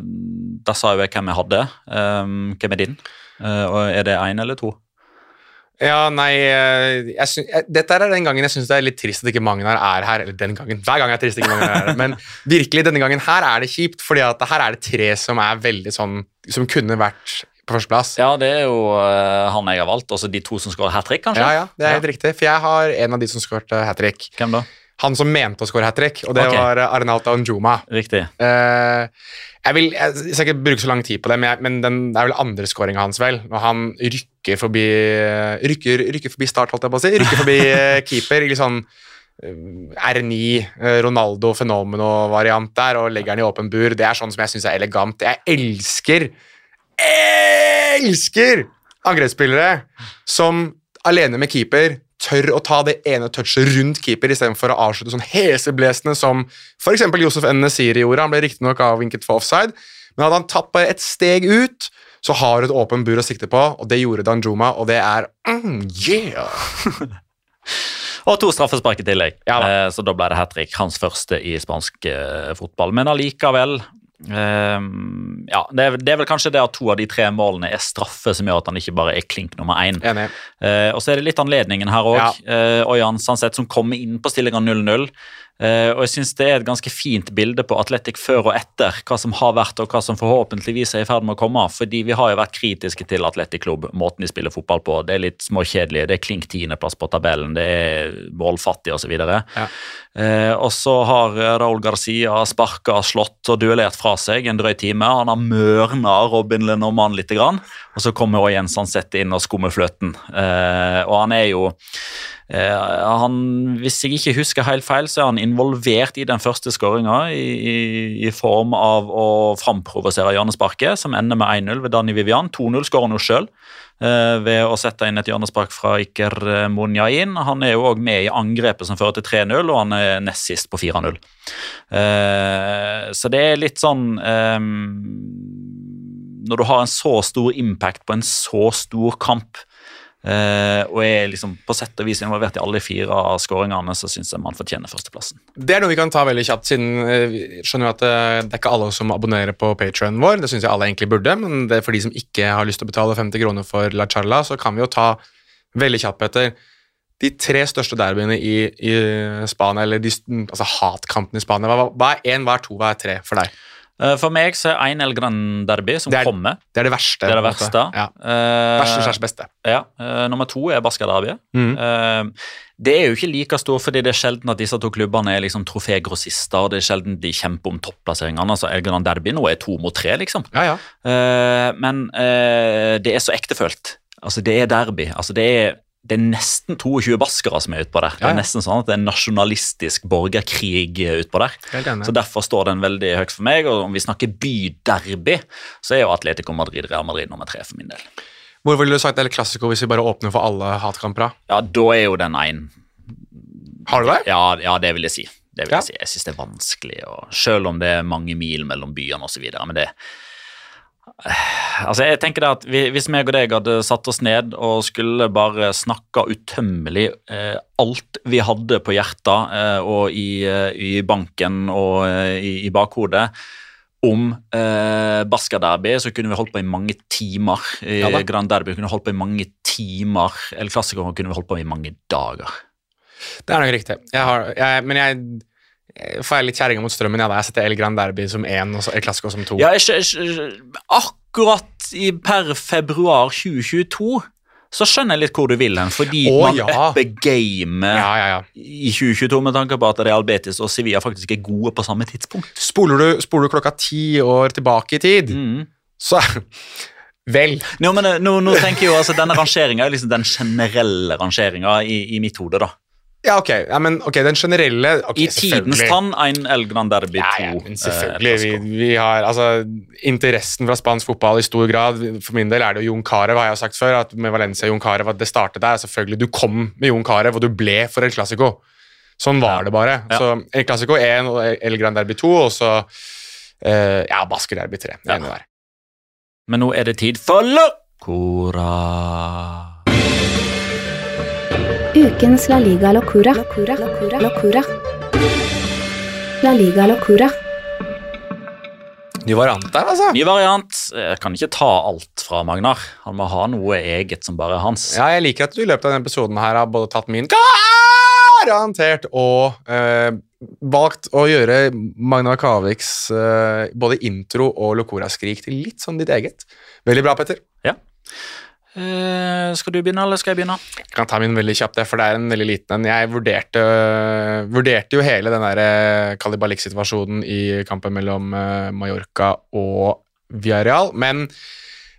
da sa jo jeg hvem jeg hadde. Hvem er din? Eh, og Er det én eller to? Ja, nei eh, jeg jeg, Dette er den gangen jeg syns det er litt trist at ikke Magnar er her. Eller den gangen. Hver gang er trist at ikke Magnar er her. Men virkelig, denne gangen her er det kjipt, fordi at her er det tre som er veldig sånn Som kunne vært på førsteplass. Ja, det er jo uh, han jeg har valgt. Også de to som skårer hat trick, kanskje? Ja, ja, det er helt riktig. For jeg har en av de som skåret hat trick. Hvem da? Han som mente å skåre hat trick, og det okay. var eh, Arnauta Njuma. Riktig. Uh, jeg, vil, jeg skal ikke bruke så lang tid på det, men, jeg, men den, det er vel andre skåringa hans, vel. Når han rykker forbi Rykker, rykker forbi start, holdt jeg på å si. Rykker forbi *laughs* eh, keeper litt sånn eh, R9, eh, Ronaldo Fenomeno-variant der, og legger den i åpen bur. Det er sånn som jeg syns er elegant. Jeg elsker Elsker angrepsspillere som alene med keeper tør å ta det ene touchet rundt keeper istedenfor å avslutte sånn heseblesende som f.eks. Josef N. Nesiri gjorde. Han ble riktignok avvinket for offside, men hadde han tatt bare et steg ut, så har du et åpent bur å sikte på, og det gjorde Danjuma, og det er mm, yeah! *laughs* Og to straffespark i tillegg, Ja eh, så da ble det hat trick. Hans første i spansk eh, fotball. Men allikevel eh, Ja, det er, det er vel kanskje det at to av de tre målene er straffe som gjør at han ikke bare er klink nummer én. Eh, og så er det litt anledningen her òg. Ja. Eh, Ojan Sanset som kommer inn på stillinga 0-0. Eh, og jeg synes det er et ganske fint bilde på Atletic før og etter. Hva som har vært og hva som forhåpentligvis er i ferd med å komme. Fordi vi har jo vært kritiske til Atletic Klubb, måten de spiller fotball på. Det er litt småkjedelig. Det er klink tiendeplass på tabellen, det er målfattig osv. Ja. uh, og så har Raúl Garcia sparka, slått og duellert fra seg en drøy time. Han har mørna Robin Lenormand litt, grann, og så kommer Jens Hansette inn og skummer fløten. Uh, og han er jo han, Hvis jeg ikke husker helt feil, så er han involvert i den første skåringa i, i, i form av å framprovosere hjørnesparket, som ender med 1-0 ved Danny Vivian. 2-0 skårer han jo sjøl eh, ved å sette inn et hjørnespark fra Iker eh, Munyain. Han er jo òg med i angrepet som fører til 3-0, og han er nest sist på 4-0. Eh, så det er litt sånn eh, Når du har en så stor impact på en så stor kamp, eh, og er liksom på sett og vis involvert i alle fire av skåringene, så syns jeg man fortjener førsteplassen. Det er noe vi kan ta veldig kjapt, siden eh, vi skjønner at det, det er ikke alle som abonnerer på Patreon vår. Det syns jeg alle egentlig burde, men det er for de som ikke har lyst til å betale 50 kroner for La Charla, så kan vi jo ta veldig kjapt, Petter. De tre største derbyene i, i Spania, eller de, altså hatkampene i Spania, hva, hva er én, hva er to, hva er tre for deg? Eh, For meg så er 1 El Gran Derby som Det er- kommer. Det er det verste. Det er det verste. Ja. Uh, Verste slags beste. Ja, Uh, Nummer to er Basca Derby. Mm. Uh, det er jo ikke like stor, fordi det er sjelden at disse to klubbene er liksom trofégrossister. Det er sjelden de kjemper om topplasseringene. altså El Gran Derby nå er to mot tre, liksom. Ja, ja. Men det er så ektefølt. Altså, det er derby. Altså, det er, det er nesten 22 baskere som er utpå der. Det Ja, ja. er nesten sånn at det er nasjonalistisk borgerkrig utpå der. Så Derfor står den veldig høyt for meg. Og om vi snakker byderby, så er jo Atletico Madrid Real Madrid nummer tre for min del. Hvor ville du sagt El Clásico hvis vi bare åpner for alle hatkamper? Ja, da er jo den én. Har du det? Ja, ja, det vil jeg si. Det vil Ja. jeg si. Jeg syns det er vanskelig, og selv om det er mange mil mellom byene osv. Men det Altså, jeg tenker det at vi, Hvis meg og deg hadde satt oss ned og skulle bare snakka utømmelig eh, alt vi hadde på hjertet eh, og i, eh, i banken og eh, i, i bakhodet om eh, Baska Derby, så kunne vi holdt på i mange timer. I Ja. Grand Derby kunne vi holdt på i mange timer. Eller klassikere kunne vi holdt på i mange dager. Det er nok riktig. Jeg har, jeg, men jeg får jeg litt kjerringa mot strømmen. Ja, da. jeg setter El Grand Derby som én og El Clasico som to. Ja, ikke, ikke, akkurat i, per februar 2022 så skjønner jeg litt hvor du vil hen, fordi Å, man ja. upper gamet ja, ja. ja. i 2022 med tanke på at Real Betis og Sevilla faktisk er gode på samme tidspunkt. Spoler, du, spoler du klokka ti år tilbake i tid, Mm. så *laughs* Vel. Nå, men, eh, nå, nå tenker jeg jo altså Denne rangeringa er liksom den generelle rangeringa i, i mitt hode, da. Ja, ok. Ja, men ok, Den generelle okay, I tidens tann en El Gran Derby 2. Ja, ja, men eh, selvfølgelig. Vi, vi har altså interessen fra spansk fotball i stor grad. For min del er det jo Jon Carew, har jeg sagt før. at Med Valencia Jon Carew, at det startet der. Selvfølgelig, Du kom med Jon Carew, og du ble for El Clásico. Sånn var Ja. det bare. Så El Clásico 1 og El Gran Derby 2, og så Eh, ja, Basker Derby 3. Det der. Men nå er det tid for Locora. Ukens La Liga Locura. Locura. Locura. Locura. La Liga Locura. Ny variant der, altså. Ny variant. Jeg kan ikke ta alt fra Magnar. Han må ha noe eget som bare er hans. Ja, jeg liker at du i løpet av denne episoden her har både tatt min garantert og eh, valgt å gjøre Magnar Kaviks eh, både intro og Locora-skrik til litt sånn ditt eget. Veldig bra, Petter. Eh, skal du begynne, eller skal jeg begynne? Jeg kan ta min veldig kjapt, for det er en veldig liten en. Jeg vurderte, vurderte jo hele den der eh, Kalibalik-situasjonen i kampen mellom eh, Mallorca og Villarreal, men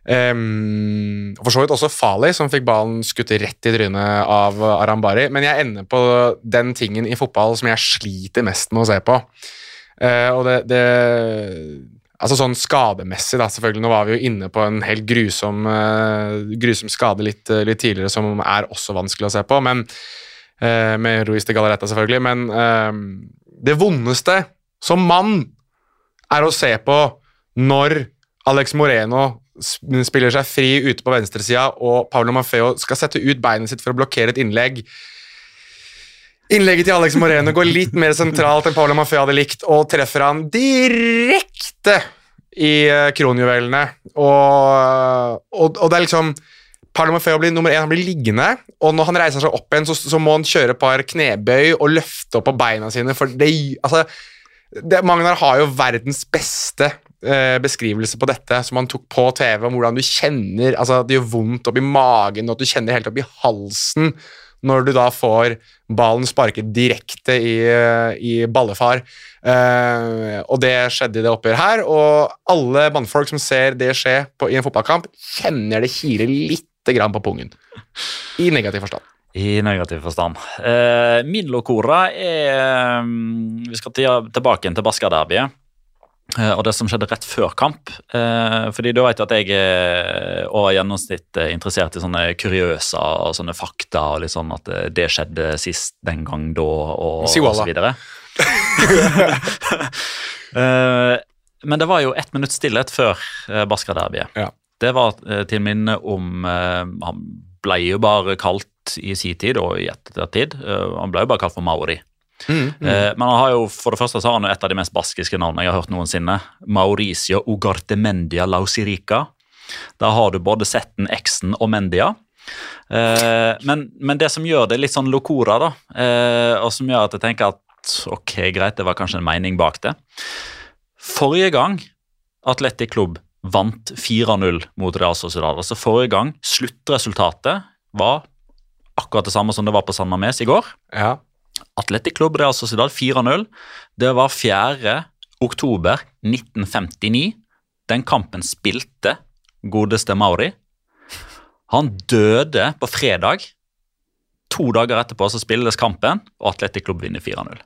um, For så vidt også Fali, som fikk ballen skutt rett i trynet av Arambari. Men jeg ender på den tingen i fotball som jeg sliter mest med å se på. Uh, og det, det Altså sånn skademessig, da, selvfølgelig. Nå var vi jo inne på en helt grusom, uh, grusom skade litt, uh, litt tidligere, som er også vanskelig å se på, men uh, med Ruiz de Galaretta, selvfølgelig. Men det vondeste som mann er å se på når Alex Moreno spiller seg fri ute på venstresida, og Paulo Maffeo skal sette ut beinet sitt for å blokkere et innlegg. Innlegget til Alex Moreno går litt mer sentralt enn Paula Mafia hadde likt, og treffer han direkte i eh, kronjuvelene. Og, og, og det er liksom Paula Mafia blir nummer én, han blir liggende, og når han reiser seg opp igjen, så, så må han kjøre et par knebøy og løfte opp på beina sine, for det altså, det, Magnar har jo verdens beste eh, beskrivelse på dette, som han tok på TV, om hvordan du kjenner altså det gjør vondt oppi magen, og at du kjenner helt opp i halsen når du da får ballen sparket direkte i, i ballefar. Eh, og det skjedde i det oppgjøret her, og alle mannfolk som ser det skje på, i en fotballkamp, kjenner det kiler lite grann på pungen. I negativ forstand. I negativ forstand. Eh, min locora er mm, Vi skal tilbake igjen til Baska-derbyet. Eh, og det som skjedde rett før kamp. Eh, fordi du vet at jeg er over gjennomsnitt eh, interessert i sånne kuriøse og sånne fakta. og litt sånn At eh, det skjedde sist den gang da, og, og så videre. *laughs* Eh, men det var jo ett minutts stillhet før Baska-derbyet. Ja. Det var eh, til minne om eh, Han ble jo bare kalt i sin tid og i ettertid. eh, han ble jo bare kalt for Maori. Mm, mm. Eh, men han har jo, for det første så har han jo et av de mest baskiske navnene jeg har hørt noensinne. Mauricio Ugartemendia Lausirica. Da har du både Z-en, X-en og Mendia. Eh, men, men det som gjør det litt sånn locora, da, eh, og som gjør at jeg tenker at ok, greit, det var kanskje en mening bak det Forrige gang Atletic Klubb vant 4-0 mot Real Sociedad, altså forrige gang sluttresultatet var akkurat det samme som det var på San Mames i går. Ja. Atletic Club Real Sociedad 4-0. Det var 4. oktober 1959. Den kampen spilte godeste Mauri. Han døde på fredag. To dager etterpå så spilles kampen, og Atletic Club vinner 4-0.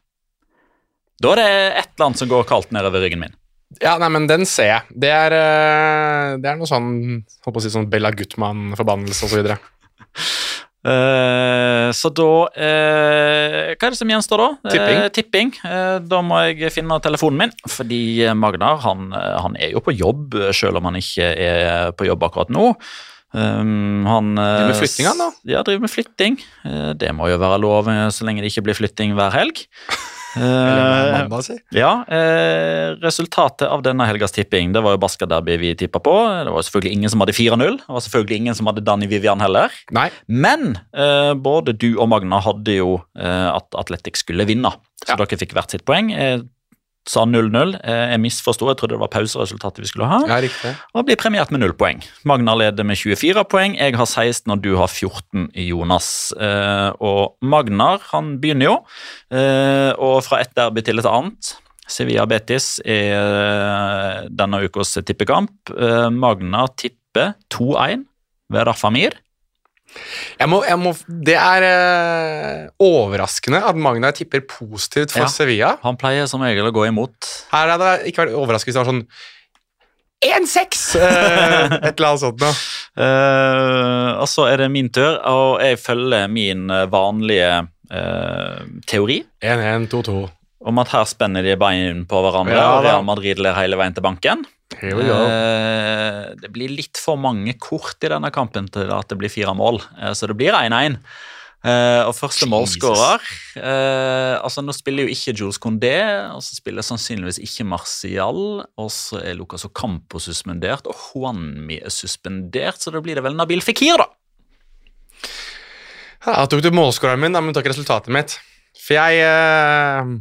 Da er det ett land som går kaldt nedover ryggen min. Ja, nei, men den ser jeg. Det er, eh, det er noe sånn holdt på å si sånn Bella Gutman-forbannelse osv. *laughs* Eh, så da eh, Hva er det som gjenstår da? Tipping. Eh, tipping. Eh, da må jeg finne telefonen min, fordi Magnar han, han er jo på jobb, selv om han ikke er på jobb akkurat nå. Um, han Driver med flytting, han, da? Ja, driver med flytting. Eh, det må jo være lov så lenge det ikke blir flytting hver helg. Eller Eh, mandag, si. ja, eh, resultatet av denne helgas tipping det var jo Baska-derby vi tippa på. Det var selvfølgelig ingen som hadde 4-0. Det var selvfølgelig ingen som hadde Danny Vivian heller. Nei. Men eh, både du og Magna hadde jo at Atletic skulle vinne, så Ja. dere fikk hvert sitt poeng. Sa 0-0. Eh, jeg misforsto, jeg trodde det var pauseresultatet vi skulle ha. Ja, riktig. Og blir premiert med null poeng. Magna leder med 24 poeng, jeg har 16 og du har 14, Jonas. Eh, og Magnar han begynner jo, eh, og fra ett derby til et annet. Sevilla Betis er denne ukas tippekamp. Magnar Magna tipper 2-1 ved Rafamir. Jeg må, jeg må, det er eh, overraskende at Magna tipper positivt for Ja. Sevilla. Han pleier som regel å gå imot. Her hadde det ikke vært overraskende hvis det var sånn 1-6! Eh, *laughs* et eller annet sånt noe. Eh, og så er det min tur, og jeg følger min eh, vanlige eh, teori. 1-1, 2-2. Om at her spenner de bein på hverandre, Ja, og. Real Madrid ler hele veien til banken. Jo, jo. Eh, det blir litt for mange kort i denne kampen til at det blir fire mål, eh, så det blir 1-1. Eh, og første mål målskårer eh, altså Nå spiller jo ikke Jules Condé, og så spiller sannsynligvis ikke Martial. Og så er Lucas Ocampo suspendert, og Juanmi er suspendert, så da blir det vel Nabil Fikir, da. Ja, tok du målskåreren min, da, men du tok resultatet mitt. For jeg eh,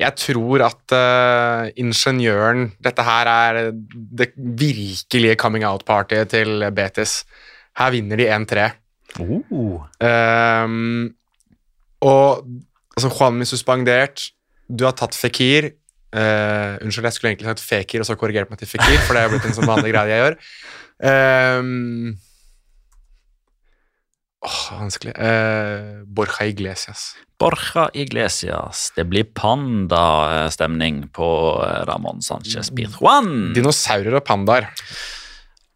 Jeg tror at uh, ingeniøren Dette her er det virkelige coming out-partyet til Betis. Her vinner de 1-3. Ehm, og altså, Juanmi suspendert. Du har tatt Fikir. Uh, unnskyld, jeg skulle egentlig sagt Fekir og så korrigert meg til Fikir, for det er blitt en sånn vanlig greie jeg gjør. Um, åh, vanskelig. Uh, Borja Iglesias. Borja Iglesias. Det blir panda-stemning på eh, Ramón Sánchez Pizjuan. Dinosaurer og pandaer.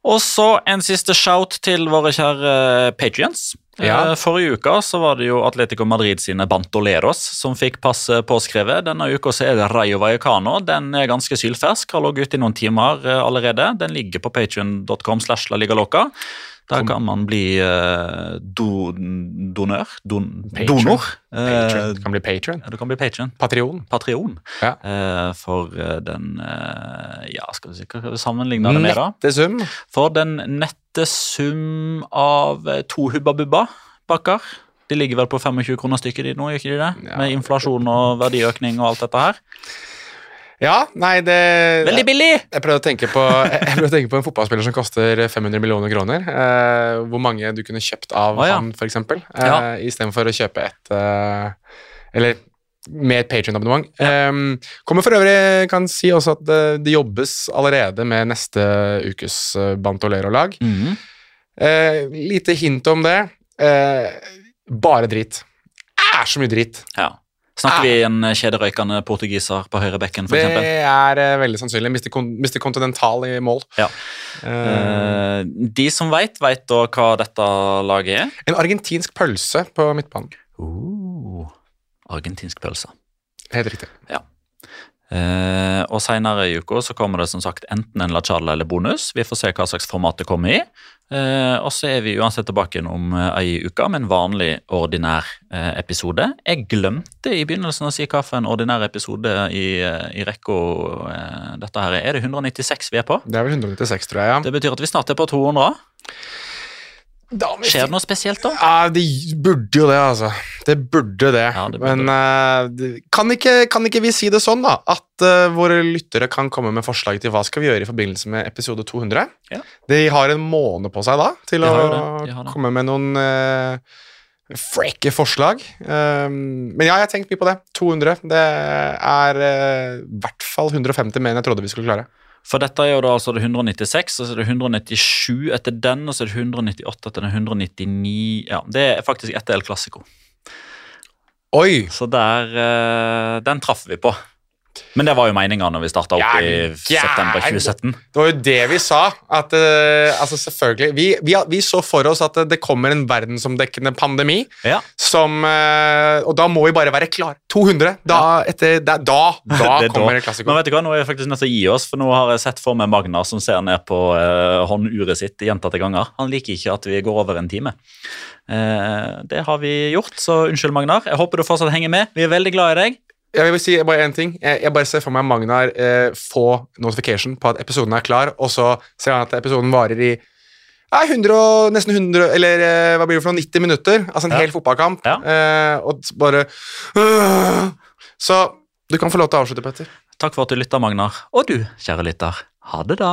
Og så en siste shout til våre kjære patrions. Ja. Eh, Forrige uke så var det jo Atletico Madrid sine Bantoleros som fikk passet påskrevet. Denne uka så er det Rayo Vallecano. Den er ganske sylfersk, har ligget ute i noen timer eh, allerede. Den ligger på patrion.com slash la liga Der kan man bli eh, do, donør. Don, Patron. donor. Patron. Du kan bli patron. ja, du kan bli patron. Patrion. Patrion. Ja. Eh, for eh, den eh, Ja, skal vi skal vi sammenligne det med, da? Nette sum. For den nette sum av eh, to Hubba Bubba bakker. De ligger vel på 25 kroner stykket de nå, gjør ikke de det? Ja. Med inflasjon og verdiøkning og alt dette her. Ja, nei, det Veldig billig! Jeg prøvde å tenke på, *laughs* jeg å tenke på en fotballspiller som koster 500 millioner kroner. Eh, hvor mange du kunne kjøpt av oh, ja. han, f.eks. Eh, Ja. Istedenfor å kjøpe et eh, Eller med et Patrion-abonnement. Eh, kommer for øvrig kan si også at det, det jobbes allerede med neste ukes eh, Bantolero-lag. Mhm. Uh, lite hint om det. Uh, bare drit. Er så mye drit. Ja. Snakker vi en eh, kjederøykende portugiser på høyre bekken, Det f.eks.? er eh, veldig sannsynlig. Mister, kon mister Continental i mål. Ja. Eh, de som veit, veit da hva dette laget er. en argentinsk pølse på midtbanen. Uh, argentinsk pølse. Helt riktig. Eh, og Senere i uka så kommer det som sagt enten en lachala eller bonus. Vi får se hva slags format det kommer i. Eh, og så er vi uansett tilbake igjen om eh, ei uke med en vanlig, ordinær eh, episode. Jeg glemte i begynnelsen å si hva for en ordinær episode i, eh, i rekka eh, dette her er. Er det 196 vi er på? Det er vel 196, tror jeg. ja. Det betyr at vi snart er på 200. Skjer det noe spesielt da? Ja, det burde jo det, altså. Det burde det. Ja, det burde Men eh, kan, ikke, kan ikke vi si det sånn, da? At uh, våre lyttere kan komme med forslag til hva skal vi gjøre i forbindelse med episode 200? Ja. De har en måned på seg da til å komme med noen uh, frekke forslag. Um, men ja, jeg har tenkt mye på det. 200. Det er i i hvert fall 150 mer enn jeg trodde vi skulle klare. For dette er jo da altså det 196, og så er det 197 etter den, og så er det 198 etter den 199 Ja, det er faktisk etter El Clásico. Oi! Så der eh, Den traff vi på. Men det var jo meninga når vi starta opp Ja, i september 2017. Det var jo det vi sa. At, uh, altså selvfølgelig vi, vi, vi så for oss at det kommer en verdensomdekkende pandemi. Ja. Som, uh, og da må vi bare være klar. 200. Da, etter, da, da, *laughs* da Det er kommer da. klassiker Men vet du hva, nå er jeg faktisk nødt til å gi oss, for nå har jeg sett for meg Magnar som ser ned på uh, hånduret sitt gjentatte ganger. Han liker ikke at vi går over en time. Det har vi gjort, så unnskyld, Magnar. Jeg håper du fortsatt henger med. Vi er veldig glad i deg. Jeg vil si bare en ting. Jeg, jeg bare ser for meg Magnar eh, få notification på at episoden er klar, og så ser han at episoden varer i ja, 100, og- nesten 100, eller eh, hva blir det for noe, 90 minutter. Altså en Ja. hel fotballkamp. Ja. Eh, og bare øh. Så du kan få lov til å avslutte, Petter. Takk for at du lytta, Magnar. Og du, kjære lytter, ha det da.